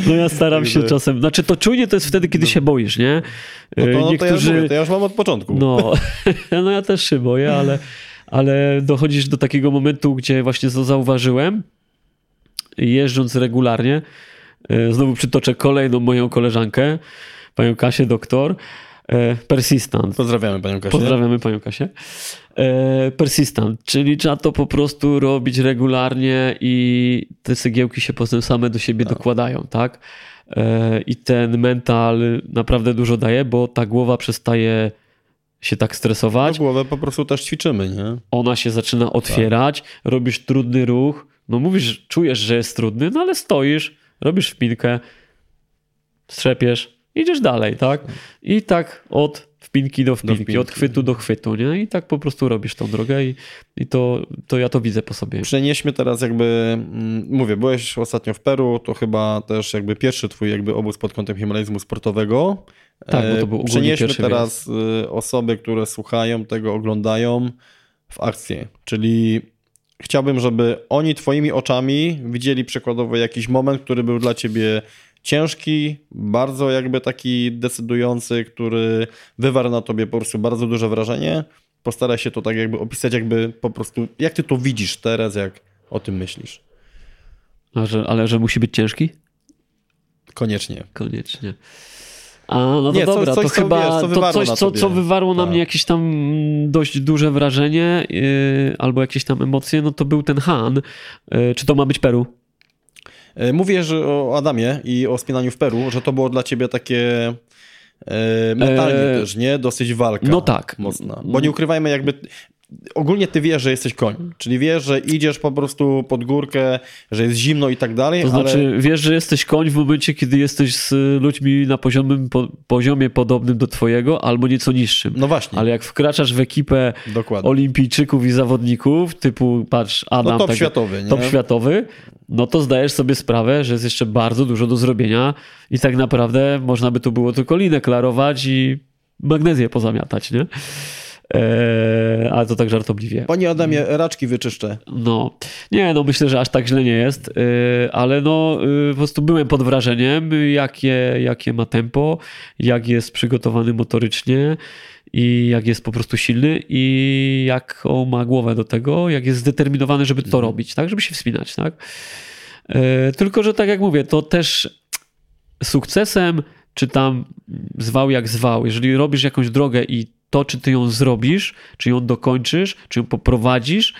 No ja staram się czasem, znaczy to czujnie to jest wtedy, kiedy się boisz, nie? No to, no to ja Niektórzy, mówię, to ja już mam od początku. no, no ja też się boję, ale, ale dochodzisz do takiego momentu, gdzie właśnie to zauważyłem, jeżdżąc regularnie, e, znowu przytoczę kolejną moją koleżankę, panią Kasię, doktor, e, persistent. Pozdrawiamy panią Kasię. Pozdrawiamy panią Kasię. E, persistent, czyli trzeba to po prostu robić regularnie i te cegiełki się potem same do siebie dokładają, tak? E, I ten mental naprawdę dużo daje, bo ta głowa przestaje się tak No stresować, głowę po prostu też ćwiczymy, nie? ona się zaczyna otwierać, robisz trudny ruch, no mówisz, czujesz, że jest trudny, no ale stoisz, robisz wpinkę, strzepiesz, idziesz dalej, tak? I tak od wpinki do wpinki, wpinki. od chwytu do chwytu, nie? I tak po prostu robisz tą drogę i, i to, to ja to widzę po sobie. Przenieśmy teraz jakby, mm, mówię, byłeś ostatnio w Peru, to chyba też jakby pierwszy twój jakby obóz pod kątem himalajzmu sportowego. Tak, bo to E, był Przenieśmy teraz y, osoby, które słuchają tego, oglądają w akcję, czyli chciałbym, żeby oni twoimi oczami widzieli przykładowo jakiś moment, który był dla ciebie ciężki, bardzo jakby taki decydujący, który wywarł na tobie po prostu bardzo duże wrażenie. Postaraj się to tak jakby opisać, jakby po prostu, jak ty to widzisz teraz, jak o tym myślisz. A że, ale że musi być ciężki? Koniecznie. Koniecznie. A, no to Nie, dobra, coś, to co chyba wiesz, to coś, na co, co wywarło na Tak. mnie jakieś tam dość duże wrażenie yy, albo jakieś tam emocje, no to był ten Han. Yy, czy to ma być Peru? E, Mówię o Adamie i o spinaniu w Peru, że to było dla ciebie takie e, mentalnie E, też, nie? Dosyć walka. no tak. Mocna. Bo nie ukrywajmy jakby... Ogólnie ty wiesz, że jesteś koń, czyli wiesz, że idziesz po prostu pod górkę, że jest zimno i tak dalej, To ale znaczy, wiesz, że jesteś koń w momencie, kiedy jesteś z ludźmi na poziomie, po, poziomie podobnym do twojego albo nieco niższym. no właśnie, Ale jak wkraczasz w ekipę dokładnie. olimpijczyków i zawodników, typu, patrz, Adam, No top tak- światowy, nie? top światowy, no to zdajesz sobie sprawę, że jest jeszcze bardzo dużo do zrobienia i tak naprawdę można by tu było tylko linę klarować i magnezję pozamiatać, nie? Eee, ale to tak żartobliwie. Panie Adamie, raczki wyczyszczę. No, nie, no myślę, że aż tak źle nie jest, yy, ale no yy, po prostu byłem pod wrażeniem, jakie, jakie ma tempo, jak jest przygotowany motorycznie i jak jest po prostu silny i jaką ma głowę do tego, jak jest zdeterminowany, żeby to robić, tak, żeby się wspinać, tak. Yy, tylko, że tak jak mówię, to też sukcesem, czy tam zwał jak zwał, jeżeli robisz jakąś drogę i to, czy ty ją zrobisz, czy ją dokończysz, czy ją poprowadzisz,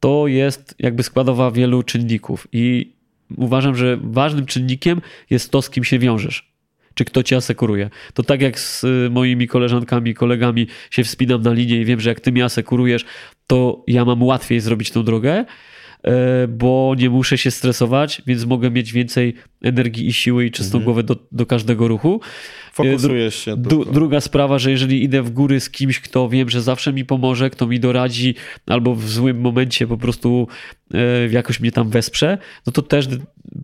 to jest jakby składowa wielu czynników. I uważam, że ważnym czynnikiem jest to, z kim się wiążesz. Czy kto cię asekuruje. To tak jak z y, moimi koleżankami, kolegami się wspinam na linię i wiem, że jak ty mnie asekurujesz, to ja mam łatwiej zrobić tą drogę, bo nie muszę się stresować, więc mogę mieć więcej energii i siły i czystą głowę do, do każdego ruchu. Fokusujesz się Dru- druga sprawa, że jeżeli idę w góry z kimś, kto wiem, że zawsze mi pomoże, kto mi doradzi, albo w złym momencie po prostu e, jakoś mnie tam wesprze, no to też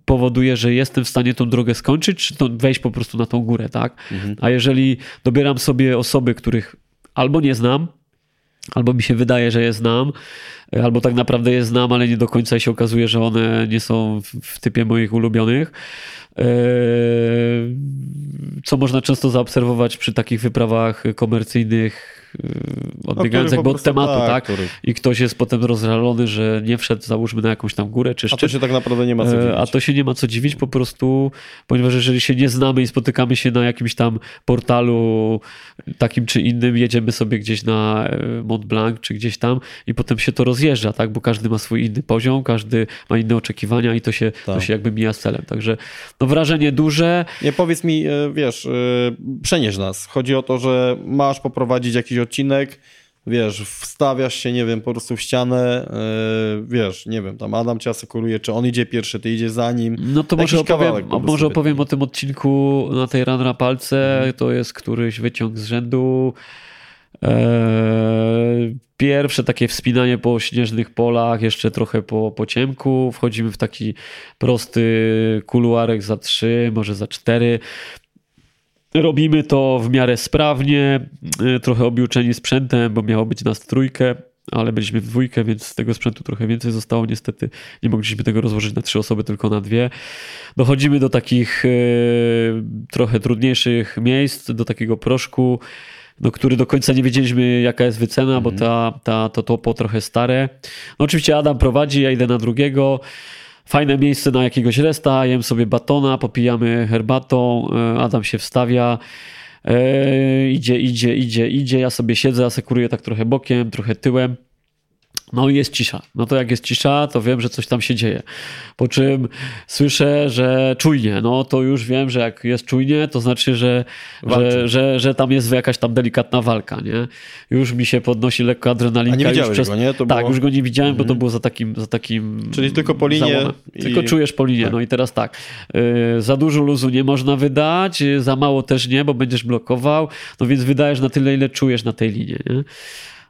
powoduje, że jestem w stanie tą drogę skończyć, czy to wejść po prostu na tą górę, tak? A jeżeli dobieram sobie osoby, których albo nie znam, albo mi się wydaje, że je znam, e, albo tak naprawdę je znam, ale nie do końca się okazuje, że one nie są w, w typie moich ulubionych, co można często zaobserwować przy takich wyprawach komercyjnych odbiegających od tematu, tak? tak? I ktoś jest potem rozżalony, że nie wszedł, załóżmy, na jakąś tam górę czy szczyt. A to się tak naprawdę nie ma co dziwić. A to się nie ma co dziwić po prostu, ponieważ jeżeli się nie znamy i spotykamy się na jakimś tam portalu takim czy innym, jedziemy sobie gdzieś na Mont Blanc czy gdzieś tam i potem się to rozjeżdża, tak? Bo każdy ma swój inny poziom, każdy ma inne oczekiwania i to się, tak. to się jakby mija z celem. Także no wrażenie duże. Nie powiedz mi, wiesz, przenieś nas. Chodzi o to, że masz poprowadzić jakiś odcinek, wiesz, wstawiasz się, nie wiem, po prostu w ścianę, yy, wiesz, nie wiem, tam Adam cię asekuruje, czy on idzie pierwszy, ty idziesz za nim. No to może opowiem, może opowiem o tym odcinku na tej ran na palce, mhm. to jest któryś wyciąg z rzędu. Eee, pierwsze takie wspinanie po śnieżnych polach, jeszcze trochę po, po ciemku. Wchodzimy w taki prosty kuluarek za trzy, może za cztery. Robimy to w miarę sprawnie, e, trochę obiuczeni sprzętem, bo miało być nas trójkę, ale byliśmy w dwójkę, więc z tego sprzętu trochę więcej zostało. Niestety nie mogliśmy tego rozłożyć na trzy osoby, tylko na dwie. Dochodzimy do takich e, trochę trudniejszych miejsc, do takiego proszku, no, który do końca nie wiedzieliśmy, jaka jest wycena, bo mhm. ta, ta, to topo trochę stare. No, oczywiście Adam prowadzi, ja idę na drugiego fajne miejsce na jakiegoś resta, jem sobie batona, popijamy herbatą, e, Adam się wstawia, e, idzie, idzie, idzie, idzie, ja sobie siedzę, asekuruję tak trochę bokiem, trochę tyłem. No i jest cisza. No to jak jest cisza, to wiem, że coś tam się dzieje. Po czym słyszę, że czujnie. No to już wiem, że jak jest czujnie, to znaczy, że, że, że, że, tam jest jakaś tam delikatna walka, nie? Już mi się podnosi lekko adrenalinka. A nie widziałeś przez... go, nie? To tak, było... już go nie widziałem, mhm. bo to mhm. było za takim, za takim Czyli tylko po linie. I... Tylko czujesz po linie. Tak. No i teraz tak. Yy, za dużo luzu nie można wydać, za mało też nie, bo będziesz blokował. No więc wydajesz na tyle, ile czujesz na tej linie, nie?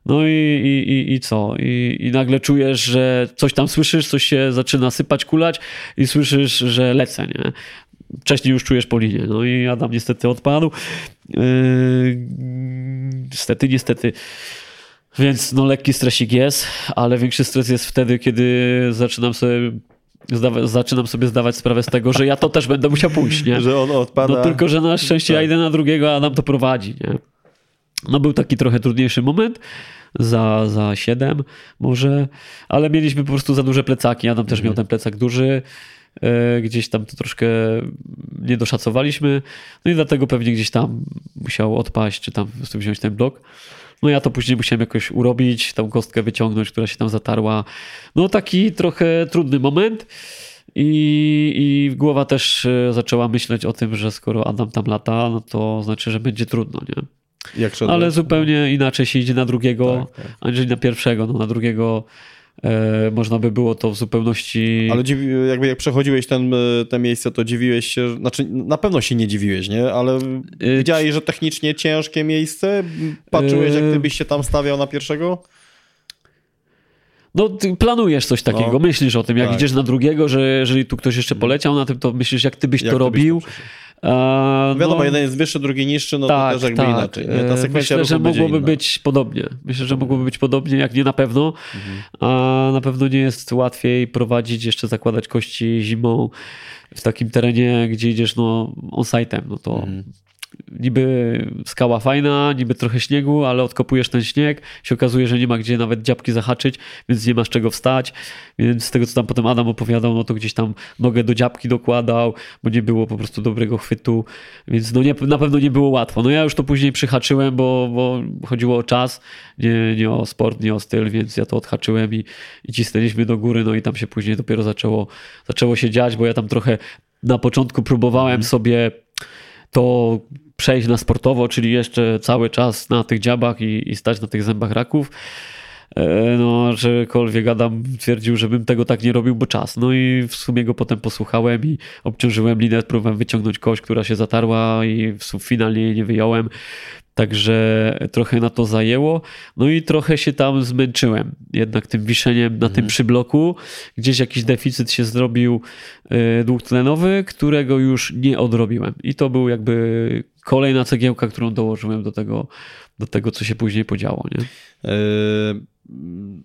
No i, i, i co? I, I nagle czujesz, że coś tam słyszysz, coś się zaczyna sypać, kulać i słyszysz, że lecę, nie? Wcześniej już czujesz po linie. No i Adam niestety odpadł. Yy, niestety, niestety. Więc no lekki stresik jest, ale większy stres jest wtedy, kiedy zaczynam sobie Zdawa, zaczynam sobie zdawać sprawę z tego, że ja to też będę musiał pójść, nie? Że on odpada. No tylko, że na szczęście tak. ja idę na drugiego, a Adam to prowadzi, nie? No był taki trochę trudniejszy moment, za, za 7 może, ale mieliśmy po prostu za duże plecaki. Adam też miał mhm. ten plecak duży, e, gdzieś tam to troszkę nie doszacowaliśmy, no i dlatego pewnie gdzieś tam musiał odpaść, czy tam wziąć ten blok. No ja to później musiałem jakoś urobić, tą kostkę wyciągnąć, która się tam zatarła. No taki trochę trudny moment. I, I głowa też e, zaczęła myśleć o tym, że skoro Adam tam lata, no to znaczy, że będzie trudno, nie? Ale zupełnie inaczej się idzie na drugiego, tak, tak. aniżeli na pierwszego. No, na drugiego e, można by było to w zupełności... Ale dziwi, jakby jak przechodziłeś ten, e, te miejsce, to dziwiłeś się, znaczy na pewno się nie dziwiłeś, nie? Ale e, widziałeś, że technicznie ciężkie miejsce? Patrzyłeś, jak gdybyś się tam stawiał na pierwszego? No, planujesz coś takiego, no, myślisz o tym, jak tak. idziesz na drugiego, że jeżeli tu ktoś jeszcze poleciał na tym, to myślisz, jak ty byś jak to robił. Byś no, Wiadomo, jeden jest wyższy, drugi niższy, no tak, to też jakby tak. inaczej. Nie? Ta sekwencja Myślę, że mogłoby być podobnie. Myślę, że mogłoby być podobnie, jak nie na pewno. Mhm. A na pewno nie jest łatwiej prowadzić, jeszcze zakładać kości zimą w takim terenie, gdzie idziesz no, on-site'em. No to mhm niby skała fajna, niby trochę śniegu, ale odkopujesz ten śnieg, się okazuje, że nie ma gdzie nawet dziabki zahaczyć, więc nie masz czego wstać, więc z tego, co tam potem Adam opowiadał, no to gdzieś tam nogę do dziabki dokładał, bo nie było po prostu dobrego chwytu, więc no nie, na pewno nie było łatwo. No ja już to później przyhaczyłem, bo, bo chodziło o czas, nie, nie o sport, nie o styl, więc ja to odhaczyłem i, i cisnęliśmy do góry, no i tam się później dopiero zaczęło, zaczęło się dziać, bo ja tam trochę na początku próbowałem mhm. sobie to przejść na sportowo, czyli jeszcze cały czas na tych dziabach i, i stać na tych zębach raków. E, no, żekolwiek Adam twierdził, żebym tego tak nie robił, bo czas. No i w sumie go potem posłuchałem i obciążyłem linę, próbowałem wyciągnąć kość, która się zatarła i w finalnie jej nie wyjąłem. Także trochę na to zajęło. No i trochę się tam zmęczyłem. Jednak tym wiszeniem na tym mhm. przybloku. Gdzieś jakiś deficyt się zrobił e, dwutlenowy, którego już nie odrobiłem. I to był jakby kolejna cegiełka, którą dołożyłem do tego, do tego co się później podziało. Nie? Yy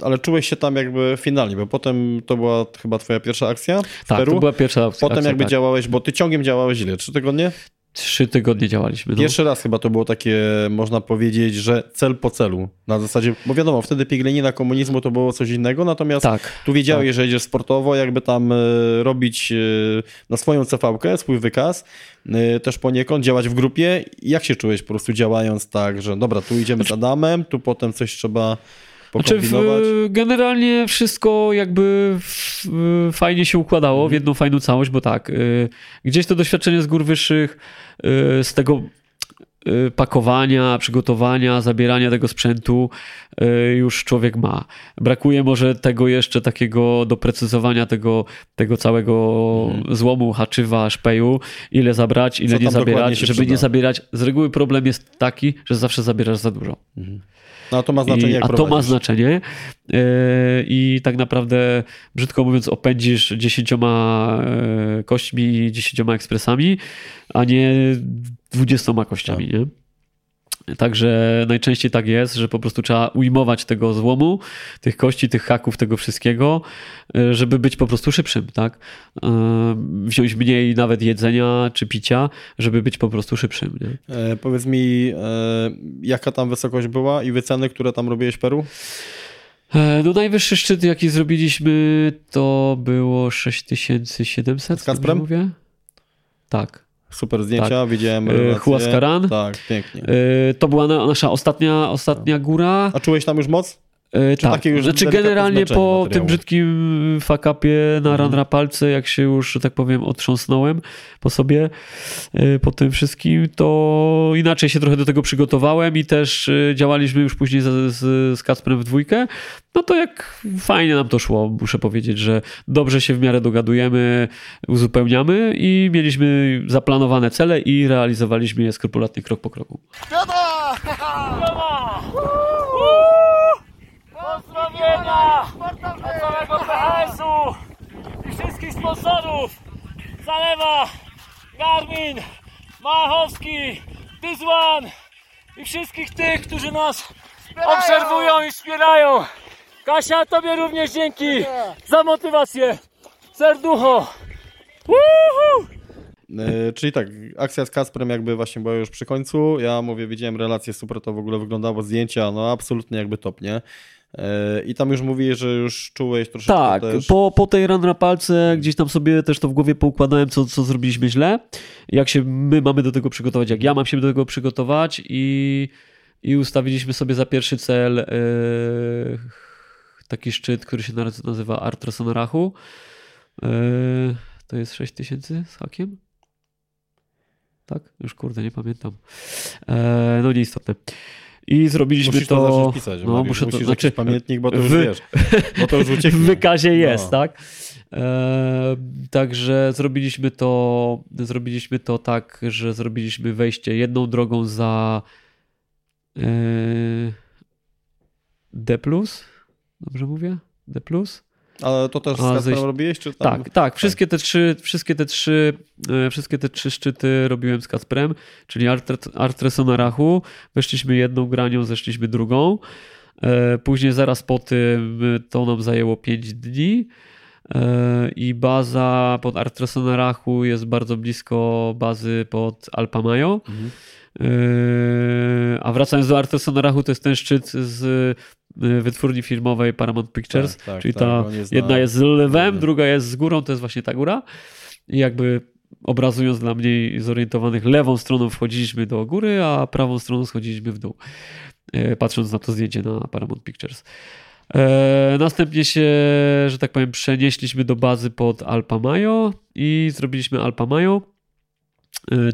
ale czułeś się tam jakby finalnie, bo potem to była chyba twoja pierwsza akcja w Tak, Peru. to była pierwsza akcja. Potem jakby tak. działałeś, bo ty ciągiem działałeś ile? Trzy tygodnie? Trzy tygodnie działaliśmy. No. Pierwszy raz chyba to było takie, można powiedzieć, że cel po celu. Na zasadzie, bo wiadomo, wtedy piglenina komunizmu to było coś innego, natomiast Tak. tu wiedziałeś, że jedziesz sportowo, jakby tam e, robić e, na swoją CV-kę, swój wykaz, e, też poniekąd działać w grupie. Jak się czułeś po prostu działając tak, że dobra, tu idziemy z Adamem, tu potem coś trzeba Znaczy, w, generalnie wszystko jakby w, fajnie się układało w jedną fajną całość, bo tak, y, gdzieś to doświadczenie z gór wyższych, y, z tego y, pakowania, przygotowania, zabierania tego sprzętu y, już człowiek ma. Brakuje może tego jeszcze takiego doprecyzowania tego, tego całego złomu, haczywa, szpeju, ile zabrać, ile Mhm. Co nie zabierać, żeby przyda? nie zabierać. Z reguły problem jest taki, że zawsze zabierasz za dużo. No a to ma znaczenie, I, a to ma znaczenie. I tak naprawdę, brzydko mówiąc, opędzisz dziesięcioma e, kośćmi i dziesięcioma ekspresami, a nie dwudziestoma kościami. Tak. Nie? Także najczęściej tak jest, że po prostu trzeba ujmować tego złomu, tych kości, tych haków, tego wszystkiego, e, żeby być po prostu szybszym, tak? E, Wziąć mniej nawet jedzenia czy picia, żeby być po prostu szybszym. Nie? E, powiedz mi, e, jaka tam wysokość była i wyceny, które tam robiłeś w Peru? E, No najwyższy szczyt, jaki zrobiliśmy, to było 6700. Z Kacprem? dobrze Mówię? Tak. Super zdjęcia, widziałem E, relacje. Huascaran? Tak, pięknie. E, To była na- nasza ostatnia, ostatnia góra. A czułeś tam już moc? E, Czy tak. takie już Znaczy generalnie po materiału? tym brzydkim fakapie na Mhm. ranrapalce, jak się już, że tak powiem, otrząsnąłem po sobie, e, po tym wszystkim, to inaczej się trochę do tego przygotowałem i też e, działaliśmy już później z, z, z Kacprem w dwójkę. No to jak fajnie nam to szło, muszę powiedzieć, że dobrze się w miarę dogadujemy, uzupełniamy i mieliśmy zaplanowane cele i realizowaliśmy je skrupulatnie krok po kroku. Wiada! Siema! Pozdrowienia dla całego PHS-u i wszystkich sponsorów Zalewa, Garmin, Machowski, Dyzwan i wszystkich tych, którzy nas obserwują i wspierają. Kasia, tobie również dzięki za motywację. Serducho. Woohoo! E, czyli tak, akcja z Kasprem jakby właśnie była już przy końcu. Ja mówię, widziałem relacje, super to w ogóle wyglądało, zdjęcia, no absolutnie jakby top, nie? E, I tam już mówię, że już czułeś troszeczkę Tak, też... po, po tej run na palce gdzieś tam sobie też to w głowie poukładałem, co, co zrobiliśmy źle, jak się my mamy do tego przygotować, jak ja mam się do tego przygotować i, i ustawiliśmy sobie za pierwszy cel e, taki szczyt, który się naz- nazywa Artrosonarachu. E, to jest 6000 z hakiem? Tak? Już kurde, nie pamiętam. E, no nieistotne. I zrobiliśmy Musisz to... to zacząć pisać, no, Mariusz, muszę to, musisz znaczy, pamiętnik, bo to już wy- wiesz, bo to już w ucieknie. wykazie jest, No. tak? E, także zrobiliśmy to, zrobiliśmy to tak, że zrobiliśmy wejście jedną drogą za e, D+, dobrze mówię? D+. Ale to też z zejść- robiłeś, czy tam? Tak, tak, wszystkie te trzy, wszystkie te trzy, e, wszystkie te trzy szczyty robiłem z Kasprem, czyli Artre- Artresonarachu, weszliśmy jedną granią, zeszliśmy drugą. E, Później zaraz po tym e, to nam zajęło 5 dni i baza pod Artresonarachu jest bardzo blisko bazy pod Alpamayo. Mhm. E, A wracając do Artresonarachu, to jest ten szczyt z e, wytwórni filmowej Paramount Pictures, Tak, tak, czyli tak, ta jest jedna na- jest z lewem, Mhm. druga jest z górą, to jest właśnie ta góra. I jakby obrazując dla mniej zorientowanych, lewą stroną wchodziliśmy do góry, a prawą stroną schodziliśmy w dół, e, patrząc na to zdjęcie na Paramount Pictures. Następnie się, że tak powiem, przenieśliśmy do bazy pod Alpa Mayo i zrobiliśmy Alpa Mayo e,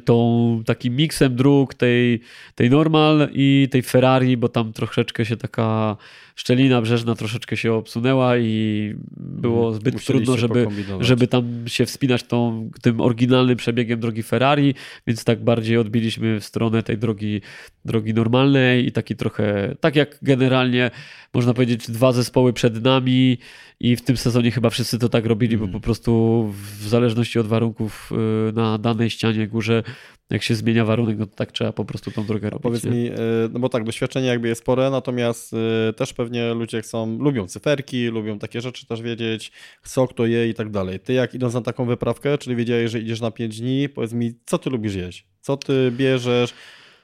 tą takim miksem dróg tej, tej normal i tej Ferrari, bo tam troszeczkę się taka szczelina brzeżna troszeczkę się obsunęła i było zbyt Musieliście trudno, żeby, żeby tam się wspinać tą, tym oryginalnym przebiegiem drogi Ferrari, więc tak bardziej odbiliśmy w stronę tej drogi, drogi normalnej i taki trochę, tak jak generalnie można powiedzieć dwa zespoły przed nami i w tym sezonie chyba wszyscy to tak robili, Mhm. bo po prostu w zależności od warunków y, na danej ścianie górze, jak się zmienia warunek, no to tak trzeba po prostu tą drogę robić. Powiedz nie? mi, y, no bo tak, doświadczenie jakby jest spore, natomiast y, też pewnie ludzie chcą, lubią cyferki, lubią takie rzeczy też wiedzieć, co kto je i tak dalej. Ty jak idąc na taką wyprawkę, czyli wiedziałeś, że idziesz na 5 dni, powiedz mi, co ty lubisz jeść? Co ty bierzesz?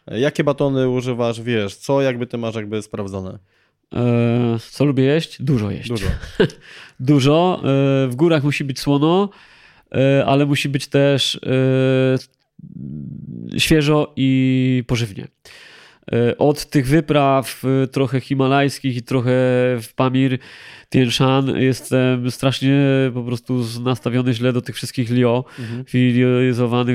Jakie batony używasz, wiesz, co jakby ty masz jakby sprawdzone? E, co lubię jeść? Dużo jeść. Dużo. Dużo. E, w górach musi być słono, e, ale musi być też e, świeżo i pożywnie. E, Od tych wypraw e, trochę himalajskich i trochę w Pamir, Tien Shan jestem strasznie po prostu nastawiony źle do tych wszystkich Lio, Mhm.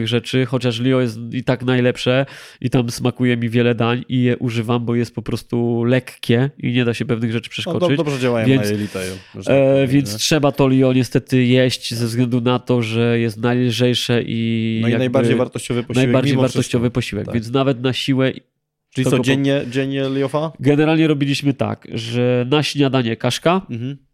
rzeczy, chociaż Lio jest i tak najlepsze i tam smakuje mi wiele dań i je używam, bo jest po prostu lekkie i nie da się pewnych rzeczy No, przeskoczyć. do, dobrze działają Więc- na tak E, powiem, więc nie? trzeba to Lio niestety jeść ze względu na to, że jest najlżejsze i, No i najbardziej wartościowy posiłek. najbardziej wartościowy wszystko. posiłek. Tak. Więc nawet na siłę Czyli co, dziennie, dziennie Liofa? generalnie robiliśmy tak, że na śniadanie kaszka. Mhm.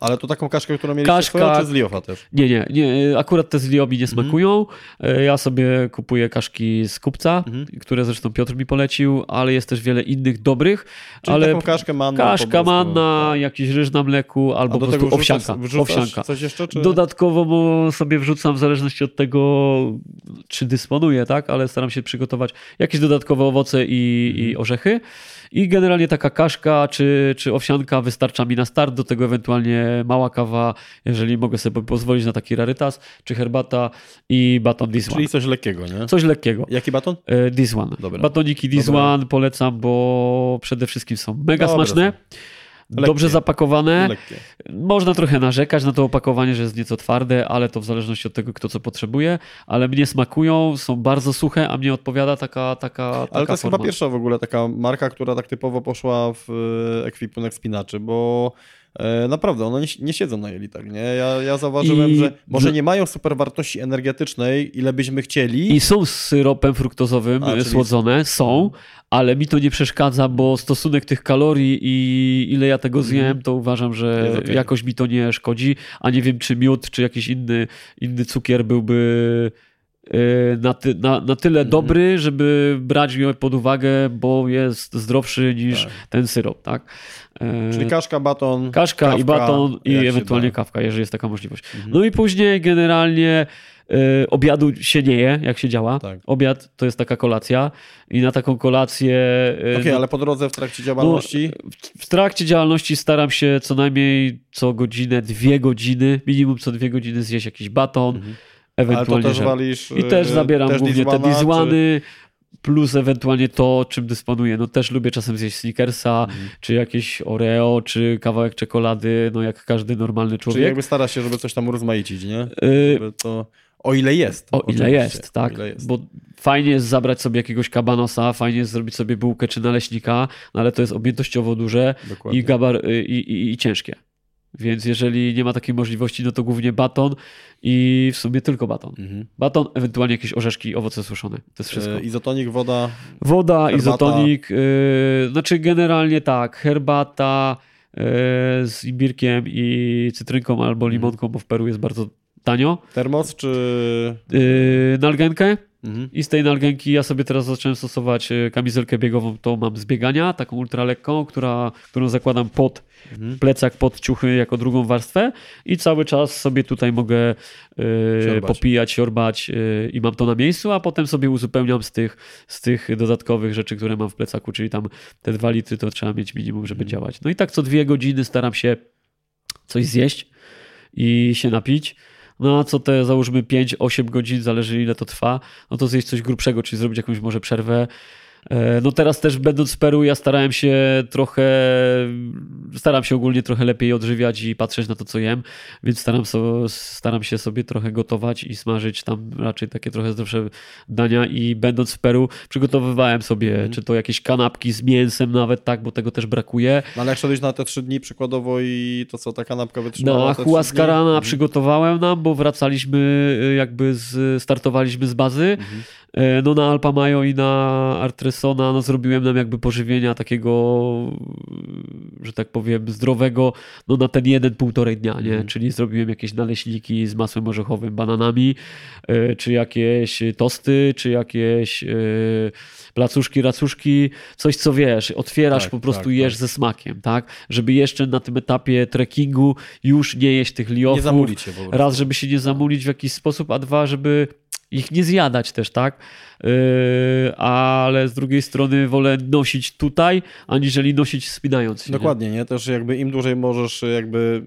Ale to taką kaszkę, którą mieliście Kaszka- swoją, czy z Liofa też? Nie, nie, nie. Akurat te z Lio mi nie Mhm. smakują. E, Ja sobie kupuję kaszki z kupca, Mhm. które zresztą Piotr mi polecił, ale jest też wiele innych dobrych. Czyli ale taką kaszkę manną po kaszka prostu, manna, tak. jakiś ryż na mleku A albo do po tego prostu wrzucasz, owsianka. wrzucasz owsianka. coś jeszcze? Czy... Dodatkowo bo sobie wrzucam w zależności od tego, czy dysponuję, tak? Ale staram się przygotować jakieś dodatkowe owoce i, i Mhm. orzechy. I generalnie taka kaszka czy, czy owsianka wystarcza mi na start, do tego ewentualnie mała kawa, jeżeli mogę sobie pozwolić na taki rarytas, czy herbata i baton this one. Czyli coś lekkiego, nie? Coś lekkiego. Jaki baton? E, This one. Dobra. Batoniki This Dobra. one polecam, bo przede wszystkim są mega Dobre smaczne, Lekkie. dobrze zapakowane. Lekkie. Można trochę narzekać na to opakowanie, że jest nieco twarde, ale to w zależności od tego, kto co potrzebuje. Ale mnie smakują, są bardzo suche, a mnie odpowiada taka, taka, taka Ale to jest forma. chyba pierwsza w ogóle taka marka, która tak typowo poszła w e, ekwipunek spinaczy, bo naprawdę one nie, nie siedzą na jelitach, nie? Ja, ja zauważyłem, I- że może że- nie mają super wartości energetycznej, ile byśmy chcieli. I są z syropem fruktozowym A, czyli- słodzone, są, ale mi to nie przeszkadza, bo stosunek tych kalorii i ile ja tego zjem, to uważam, że Mhm. Okej. jakoś mi to nie szkodzi, a nie wiem, czy miód, czy jakiś inny, inny cukier byłby na, ty, na, na tyle Mhm. dobry, żeby brać go pod uwagę, bo jest zdrowszy niż Tak. ten syrop, tak? Yy, Czyli kaszka, baton, Kaszka kawka, i baton i ewentualnie kawka, jeżeli jest taka możliwość. Mhm. No i później generalnie y, obiadu się nie je, jak się działa. Tak. Obiad to jest taka kolacja i na taką kolację... y, Okej, no, ale po drodze w trakcie działalności... w, w trakcie działalności staram się co najmniej co godzinę, dwie godziny, minimum co dwie godziny zjeść jakiś baton, Mhm. Ewentualnie też walisz... I też e, zabieram też głównie te Dizwana, czy- dizłany, plus ewentualnie to, czym dysponuję. No też lubię czasem zjeść Snickersa, Mhm. czy jakieś Oreo, czy kawałek czekolady, no jak każdy normalny Czyli człowiek. jakby stara się, żeby coś tam urozmaicić, nie? Y, Żeby to... O ile jest. O ile jest, tak. Ile jest. Bo fajnie jest zabrać sobie jakiegoś kabanosa, fajnie jest zrobić sobie bułkę czy naleśnika, no ale to jest objętościowo duże i, gabar, y, i, i, i ciężkie. Więc jeżeli nie ma takiej możliwości, no to głównie baton i w sumie tylko baton. Mhm. Baton, ewentualnie jakieś orzeszki, owoce suszone. To jest wszystko. E, Izotonik, woda... Woda, herbata. izotonik, yy, znaczy generalnie tak, herbata yy, z imbirkiem i cytrynką albo Mhm. limonką, bo w Peru jest bardzo tanio. Termos czy... Yy, nalgenkę Mhm. i z tej nalgenki ja sobie teraz zacząłem stosować yy, kamizelkę biegową, to mam z biegania, taką ultralekką, która, którą zakładam pod Mhm. plecak, pod ciuchy jako drugą warstwę i cały czas sobie tutaj mogę yy, Siorbać. popijać, siorbać yy, i mam to na miejscu, a potem sobie uzupełniam z tych, z tych dodatkowych rzeczy, które mam w plecaku, czyli tam te dwa litry to trzeba mieć minimum, żeby Mhm. działać. No i tak co dwie godziny staram się coś zjeść i się napić. No a co te załóżmy 5-8 godzin, zależy ile to trwa, no to zjeść coś grubszego, czyli zrobić jakąś może przerwę. E, No teraz też będąc w Peru, ja starałem się trochę, staram się ogólnie trochę lepiej odżywiać i patrzeć na to, co jem, więc staram, so, staram się sobie trochę gotować i smażyć tam raczej takie trochę zdrowsze dania i będąc w Peru przygotowywałem sobie, Mhm. czy to jakieś kanapki z mięsem nawet, tak, bo tego też brakuje. No ale jak szedłeś na te trzy dni przykładowo i to co, ta kanapka wytrzymała trzy Huascarana dni? przygotowałem nam, bo wracaliśmy y, jakby z, startowaliśmy z bazy Mhm. E, no na Alpa Mayo i na Artresona no zrobiłem nam jakby pożywienia takiego, że tak powiem, zdrowego, no na ten jeden, półtorej dnia, nie? Czyli zrobiłem jakieś naleśniki z masłem orzechowym, bananami, e, czy jakieś tosty, czy jakieś e, placuszki, racuszki, coś co wiesz, otwierasz Tak, po prostu tak, jesz tak. ze smakiem, tak? Żeby jeszcze na tym etapie trekkingu już nie jeść tych liofów. Nie zamulić się po prostu. Raz, żeby się nie zamulić w jakiś sposób, a dwa, żeby ich nie zjadać też, tak? Yy, ale z drugiej strony wolę nosić tutaj, aniżeli nosić spinając się. nie? Dokładnie, nie? Też jakby im dłużej możesz jakby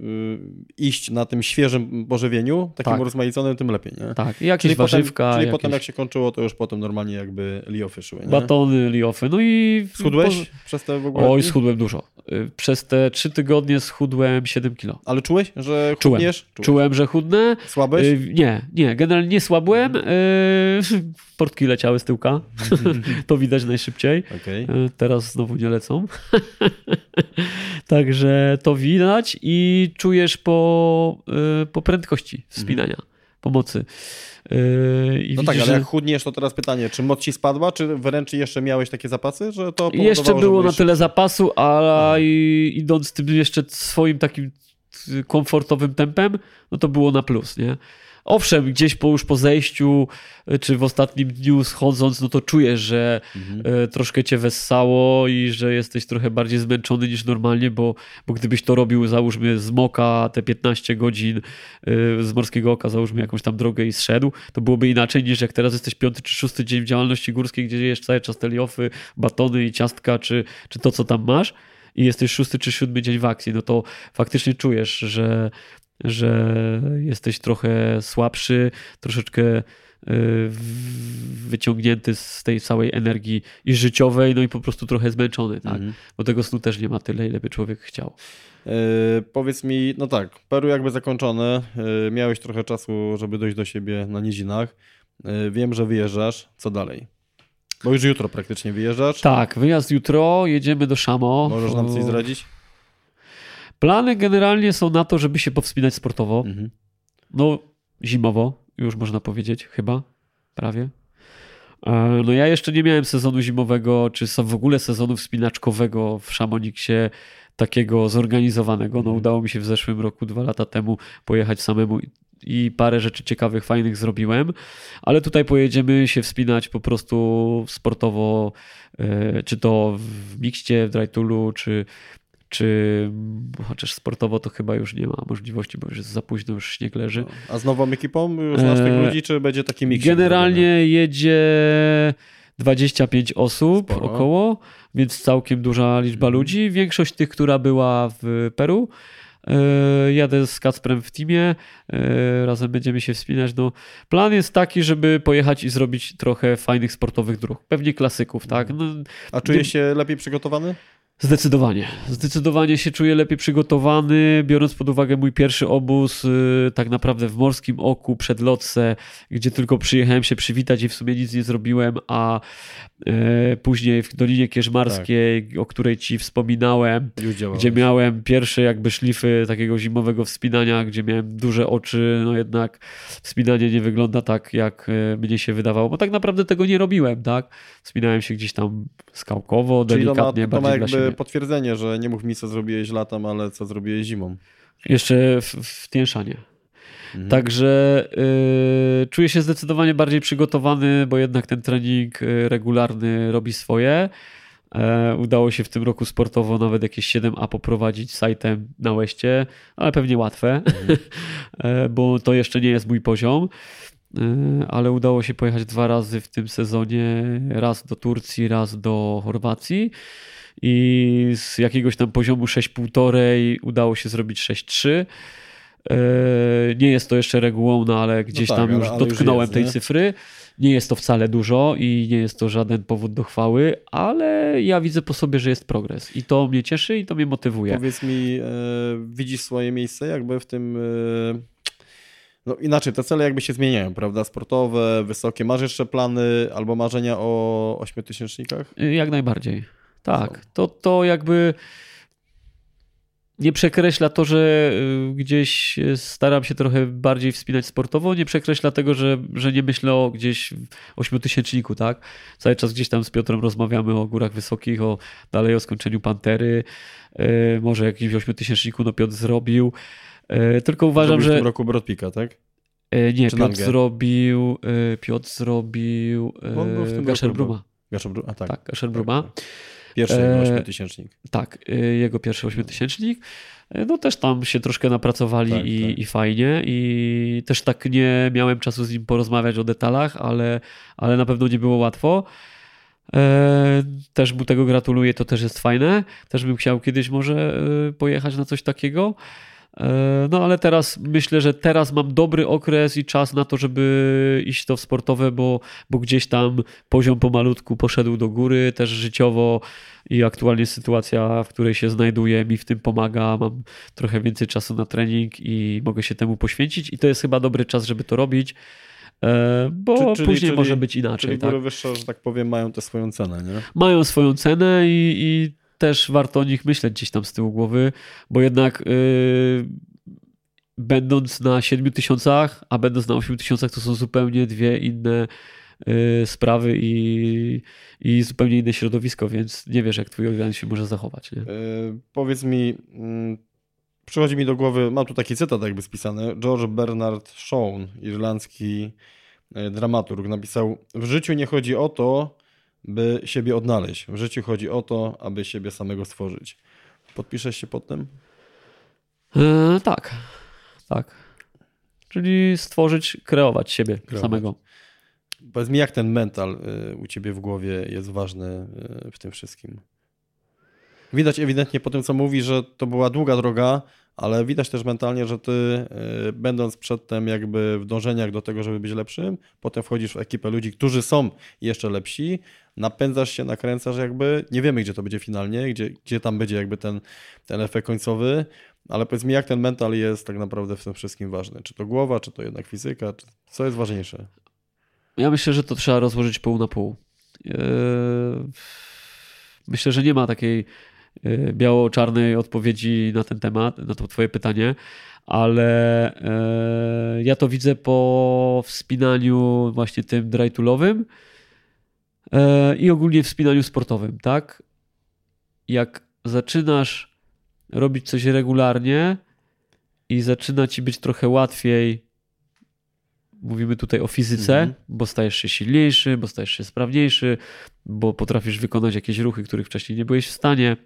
y, iść na tym świeżym pożywieniu, takim Tak. urozmaiconym, tym lepiej, nie? Tak, i jakieś warzywka, potem, czyli jakieś potem jak się kończyło, to już potem normalnie jakby liofy szły, nie? batony, liofy. No i... Schudłeś przez te w ogóle Oj, schudłem dużo. Yy, Przez te trzy tygodnie schudłem 7 kilo. Ale czułeś, że Czułem. chudniesz? Czułeś. Czułem, że chudnę. Słabłeś? Yy, nie, nie, generalnie nie słabłem. Yy, portki leciały z tyłka. to widać najszybciej. Okej. Yy, teraz znowu nie lecą. Także to widać i czujesz po, yy, po prędkości wspinania, pomocy. Yy, i No widzisz, tak, ale że jak chudniesz, to teraz pytanie, czy moc ci spadła, czy wręcz jeszcze miałeś takie zapasy, że to jeszcze było na tyle zapasu, ale i, idąc tym jeszcze swoim takim komfortowym tempem, no to było na plus, nie? Owszem, gdzieś po już po zejściu, y, czy w ostatnim dniu schodząc, no to czujesz, że Mhm. e, troszkę cię wessało i że jesteś trochę bardziej zmęczony niż normalnie, bo, bo gdybyś to robił, załóżmy z Moka te 15 godzin, e, z Morskiego Oka, załóżmy jakąś tam drogę i zszedł, to byłoby inaczej niż jak teraz jesteś piąty czy szósty dzień w działalności górskiej, gdzie jesz cały czas te liofy, batony i ciastka, czy, czy to, co tam masz i jesteś szósty czy siódmy dzień w akcji, no to faktycznie czujesz, że, że jesteś trochę słabszy, troszeczkę y, wyciągnięty z tej całej energii i życiowej, no i po prostu trochę zmęczony, tak? Mhm. Bo tego snu też nie ma tyle, ile by człowiek chciał. Yy, powiedz mi, no tak, Peru jakby zakończone, yy, miałeś trochę czasu, żeby dojść do siebie na nizinach. Yy, wiem, że wyjeżdżasz, co dalej? Bo już jutro praktycznie wyjeżdżasz. Tak, wyjazd jutro, jedziemy do Szamo. Możesz nam coś zdradzić? Plany generalnie są na to, żeby się powspinać sportowo. Mhm. No, zimowo, już można powiedzieć, chyba, prawie. E, No ja jeszcze nie miałem sezonu zimowego, czy są w ogóle sezonu wspinaczkowego w Szamoniksie takiego zorganizowanego. No Mhm. udało mi się w zeszłym roku, dwa lata temu pojechać samemu i- parę rzeczy ciekawych, fajnych zrobiłem, ale tutaj pojedziemy się wspinać po prostu sportowo, e, czy to w mikście, w Drajtulu, czy, czy chociaż sportowo to chyba już nie ma możliwości, bo już jest za późno, już śnieg leży. A z nową ekipą już znasz tych Eee, ludzi, czy będzie taki miks? Generalnie jedzie 25 osób Sporo. około, więc całkiem duża liczba Mhm. ludzi. Większość tych, która była w Peru. E, Jadę z Kacprem w teamie, e, razem będziemy się wspinać. No, plan jest taki, żeby pojechać i zrobić trochę fajnych sportowych dróg. Pewnie klasyków, tak? No, A czujesz się lepiej przygotowany? Zdecydowanie. Zdecydowanie się czuję lepiej przygotowany, biorąc pod uwagę mój pierwszy obóz y, tak naprawdę w Morskim Oku przed Lotse, gdzie tylko przyjechałem się przywitać i w sumie nic nie zrobiłem, a e, później w Dolinie Kierzmarskiej, o której ci wspominałem, gdzie miałem pierwsze jakby szlify takiego zimowego wspinania, gdzie miałem duże oczy, no jednak wspinanie nie wygląda tak, jak e, mnie się wydawało, bo tak naprawdę tego nie robiłem, tak? Wspinałem się gdzieś tam skałkowo, Czyli delikatnie, bardziej dla siebie. Potwierdzenie, że nie mów mi, co zrobiłeś latem, ale co zrobiłeś zimą. Jeszcze w, w Tienszanie. Mhm. Także y, czuję się zdecydowanie bardziej przygotowany, bo jednak ten trening y, regularny robi swoje. E, udało się w tym roku sportowo nawet jakieś 7A poprowadzić sajtem na Łeście, ale pewnie łatwe, e, bo to jeszcze nie jest mój poziom. E, Ale udało się pojechać dwa razy w tym sezonie, raz do Turcji, raz do Chorwacji i z jakiegoś tam poziomu 6,5 udało się zrobić 6,3. E, Nie jest to jeszcze regułą, no ale gdzieś tak, tam ale- już ale już dotknąłem jest, tej nie? cyfry. Nie jest to wcale dużo i nie jest to żaden powód do chwały, ale ja widzę po sobie, że jest progres i to mnie cieszy i to mnie motywuje. Powiedz mi, e, widzisz swoje miejsce jakby w tym... E, no inaczej, te cele jakby się zmieniają, prawda? Sportowe, wysokie. Masz jeszcze plany albo marzenia o ośmiotysięcznikach? Jak najbardziej. Tak, to, to jakby nie przekreśla to, że y, gdzieś staram się trochę bardziej wspinać sportowo, nie przekreśla tego, że, że nie myślę o gdzieś ośmiotysięczniku, tak? Cały czas gdzieś tam z Piotrem rozmawiamy o górach wysokich, o dalej o skończeniu Pantery, y, może jakimś ośmiotysięczniku no Piotr zrobił, y, tylko uważam, że... w tym roku Brodpika, tak? Nie, Czy Piotr zrobił, Piotr zrobił Gasherbruma. Gaszobru, a tak. Tak, Gasherbruma. Pierwszy E, ośmiotysięcznik. Tak, y, jego pierwszy ośmiotysięcznik. Y, No też tam się troszkę napracowali Tak, i, tak. i fajnie i też tak nie miałem czasu z nim porozmawiać o detalach, ale, ale na pewno nie było łatwo. E, Też mu tego gratuluję, to też jest fajne. Też bym chciał kiedyś może y, pojechać na coś takiego. E, No ale teraz myślę, że teraz mam dobry okres i czas na to, żeby iść to w sportowe, bo, bo gdzieś tam poziom pomalutku poszedł do góry, też życiowo i aktualnie sytuacja, w której się znajduję, mi w tym pomaga. Mam trochę więcej czasu na trening i mogę się temu poświęcić i to jest chyba dobry czas, żeby to robić, e, bo Czy- czyli- później czyli- może być inaczej. Czyli tak? góry wyższe, że tak powiem, mają tę swoją cenę, nie? mają swoją cenę i, i też warto o nich myśleć gdzieś tam z tyłu głowy, bo jednak yy, będąc na 7 tysiącach, a będąc na 8 tysiącach, to są zupełnie dwie inne yy, sprawy i, i zupełnie inne środowisko, więc nie wiesz, jak twój organizm się może zachować. E, powiedz mi, mm, przychodzi mi do głowy, mam tu taki cytat jakby spisany, George Bernard Shaw, irlandzki e, dramaturg, napisał, w życiu nie chodzi o to, by siebie odnaleźć, w życiu chodzi o to, aby siebie samego stworzyć. Podpiszesz się pod tym? E, tak, tak. Czyli stworzyć, kreować siebie Kreować. samego. Powiedz mi, jak ten mental y, u ciebie w głowie jest ważny y, w tym wszystkim? Widać ewidentnie po tym, co mówi, że to była długa droga, ale widać też mentalnie, że ty, y, będąc przedtem jakby w dążeniach do tego, żeby być lepszym, potem wchodzisz w ekipę ludzi, którzy są jeszcze lepsi, napędzasz się, nakręcasz jakby, nie wiemy, gdzie to będzie finalnie, gdzie, gdzie tam będzie jakby ten, ten efekt końcowy, ale powiedz mi, jak ten mental jest tak naprawdę w tym wszystkim ważny? Czy to głowa, czy to jednak fizyka? Co jest ważniejsze? Ja myślę, że to trzeba rozłożyć pół na pół. Eee, Myślę, że nie ma takiej biało-czarnej odpowiedzi na ten temat, na to twoje pytanie, ale e, ja to widzę po wspinaniu właśnie tym drytulowym e, i ogólnie wspinaniu sportowym, tak? Jak zaczynasz robić coś regularnie i zaczyna ci być trochę łatwiej Mówimy tutaj o fizyce, Mhm. bo stajesz się silniejszy, bo stajesz się sprawniejszy, bo potrafisz wykonać jakieś ruchy, których wcześniej nie byłeś w stanie,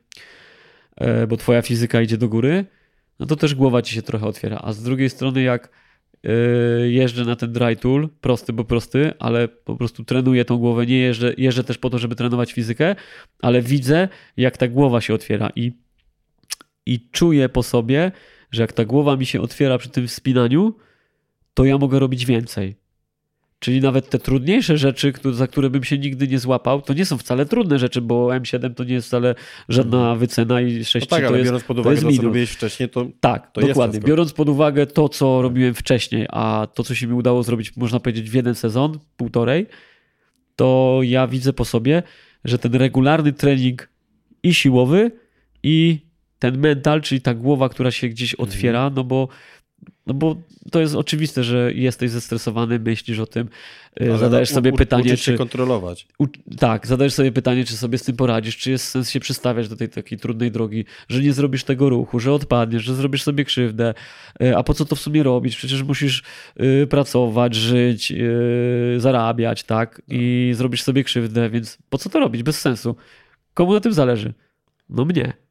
e, bo twoja fizyka idzie do góry, no to też głowa ci się trochę otwiera. A z drugiej strony, jak e, jeżdżę na ten dry tool, prosty, bo prosty, ale po prostu trenuję tą głowę, nie jeżdżę, jeżdżę też po to, żeby trenować fizykę, ale widzę, jak ta głowa się otwiera i, i czuję po sobie, że jak ta głowa mi się otwiera przy tym wspinaniu, to ja mogę robić więcej. Czyli nawet te trudniejsze rzeczy, za które bym się nigdy nie złapał, to nie są wcale trudne rzeczy, bo M7 to nie jest wcale żadna wycena i 6 No tak, to ale jest, biorąc pod to uwagę jest to, co robiłeś wcześniej, to Tak, To dokładnie. Biorąc pod uwagę to, co robiłem wcześniej, a to, co się mi udało zrobić, można powiedzieć, w jeden sezon, półtorej, to ja widzę po sobie, że ten regularny trening i siłowy, i ten mental, czyli ta głowa, która się gdzieś Mhm. otwiera, no bo no bo to jest oczywiste, że jesteś zestresowany, myślisz o tym, y, ale zadajesz sobie u- pytanie, uczyć się czy, kontrolować. u, tak, zadajesz sobie pytanie, czy sobie z tym poradzisz, czy jest sens się przystawiać do tej takiej trudnej drogi, że nie zrobisz tego ruchu, że odpadniesz, że zrobisz sobie krzywdę, y, a po co to w sumie robić? Przecież musisz y, pracować, żyć, zarabiać, tak? I zrobisz sobie krzywdę, więc po co to robić? Bez sensu. Komu na tym zależy? No mnie.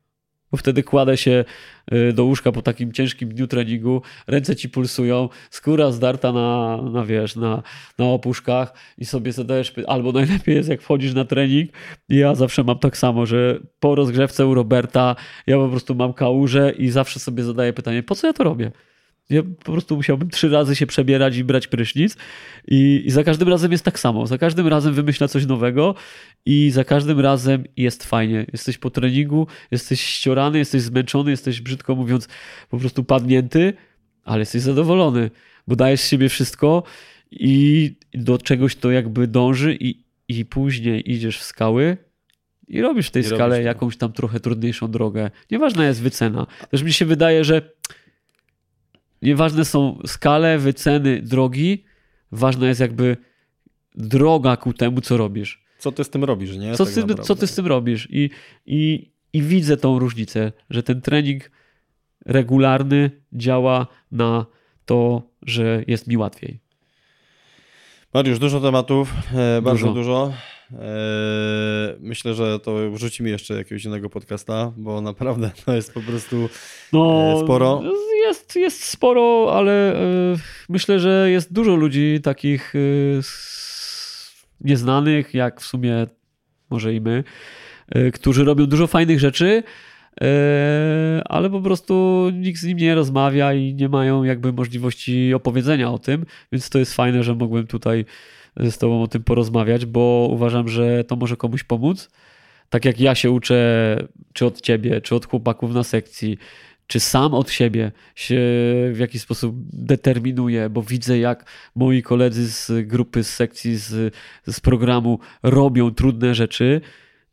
Bo wtedy kładę się y, do łóżka po takim ciężkim dniu treningu, ręce ci pulsują, skóra zdarta na, na wiesz, na, na opuszkach i sobie zadajesz, albo najlepiej jest jak wchodzisz na trening ja zawsze mam tak samo, że po rozgrzewce u Roberta ja po prostu mam kałużę i zawsze sobie zadaję pytanie, po co ja to robię? Ja po prostu musiałbym trzy razy się przebierać i brać prysznic i, i za każdym razem jest tak samo. Za każdym razem wymyśla coś nowego i za każdym razem jest fajnie. Jesteś po treningu, jesteś ściorany, jesteś zmęczony, jesteś brzydko mówiąc po prostu padnięty, ale jesteś zadowolony, bo dajesz z siebie wszystko i do czegoś to jakby dąży i, i później idziesz w skały i robisz w tej I skale robisz jakąś tam trochę trudniejszą drogę. Nieważna jest wycena. Też mi się wydaje, że nieważne są skale, wyceny, drogi. Ważna jest jakby droga ku temu, co robisz. Co ty z tym robisz, nie? Co, Tak naprawdę. co ty z tym robisz? I, i, I widzę tą różnicę, że ten trening regularny działa na to, że jest mi łatwiej. Mariusz, dużo tematów, e, bardzo Dużo. dużo. E, myślę, że to wrzucimy jeszcze jakiegoś innego podcasta, bo naprawdę to jest po prostu No, E, sporo? Jest, jest sporo, ale e, myślę, że jest dużo ludzi takich e, nieznanych, jak w sumie może i my, e, którzy robią dużo fajnych rzeczy, ale po prostu nikt z nim nie rozmawia i nie mają jakby możliwości opowiedzenia o tym, więc to jest fajne, że mogłem tutaj z tobą o tym porozmawiać, bo uważam, że to może komuś pomóc. Tak jak ja się uczę, czy od ciebie, czy od chłopaków na sekcji, czy sam od siebie się w jakiś sposób determinuję, bo widzę, jak moi koledzy z grupy, z sekcji, z, z programu robią trudne rzeczy,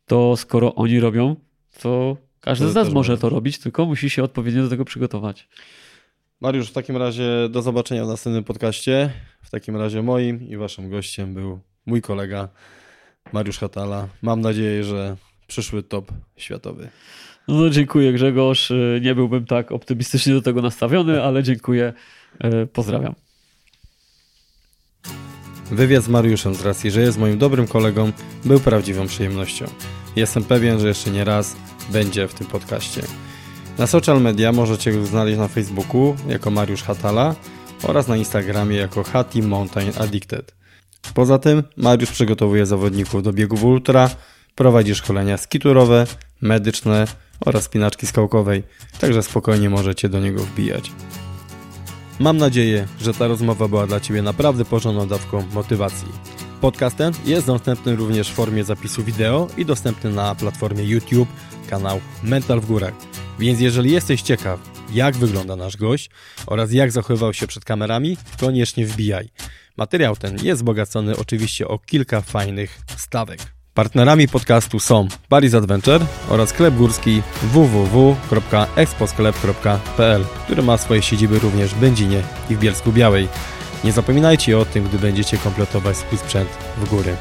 to skoro oni robią, to każdy To z nas może to robić, tylko musi się odpowiednio do tego przygotować. Mariusz, w takim razie do zobaczenia w następnym podcaście. W takim razie moim i waszym gościem był mój kolega Mariusz Hatala. Mam nadzieję, że przyszły top światowy. No, dziękuję Grzegorz. Nie byłbym tak optymistycznie do tego nastawiony, ale dziękuję. E, Pozdrawiam. Wywiad z Mariuszem z racji, że jest moim dobrym kolegą, był prawdziwą przyjemnością. Jestem pewien, że jeszcze nie raz będzie w tym podcaście. Na social media możecie go znaleźć na Facebooku jako Mariusz Hatala oraz na Instagramie jako Hati Mountain Addicted. Poza tym Mariusz przygotowuje zawodników do biegów ultra, prowadzi szkolenia skiturowe, medyczne oraz spinaczki skałkowej, także spokojnie możecie do niego wbijać. Mam nadzieję, że ta rozmowa była dla Ciebie naprawdę porządną dawką motywacji. Podcast ten jest dostępny również w formie zapisu wideo i dostępny na platformie YouTube, kanał Mental w Górach. Więc jeżeli jesteś ciekaw, jak wygląda nasz gość oraz jak zachowywał się przed kamerami, koniecznie wbijaj. Materiał ten jest wzbogacony oczywiście o kilka fajnych stawek. Partnerami podcastu są Paris Adventure oraz sklep górski www.exposklep.pl, który ma swoje siedziby również w Będzinie i w Bielsku Białej. Nie zapominajcie o tym, gdy będziecie kompletować swój sprzęt w góry.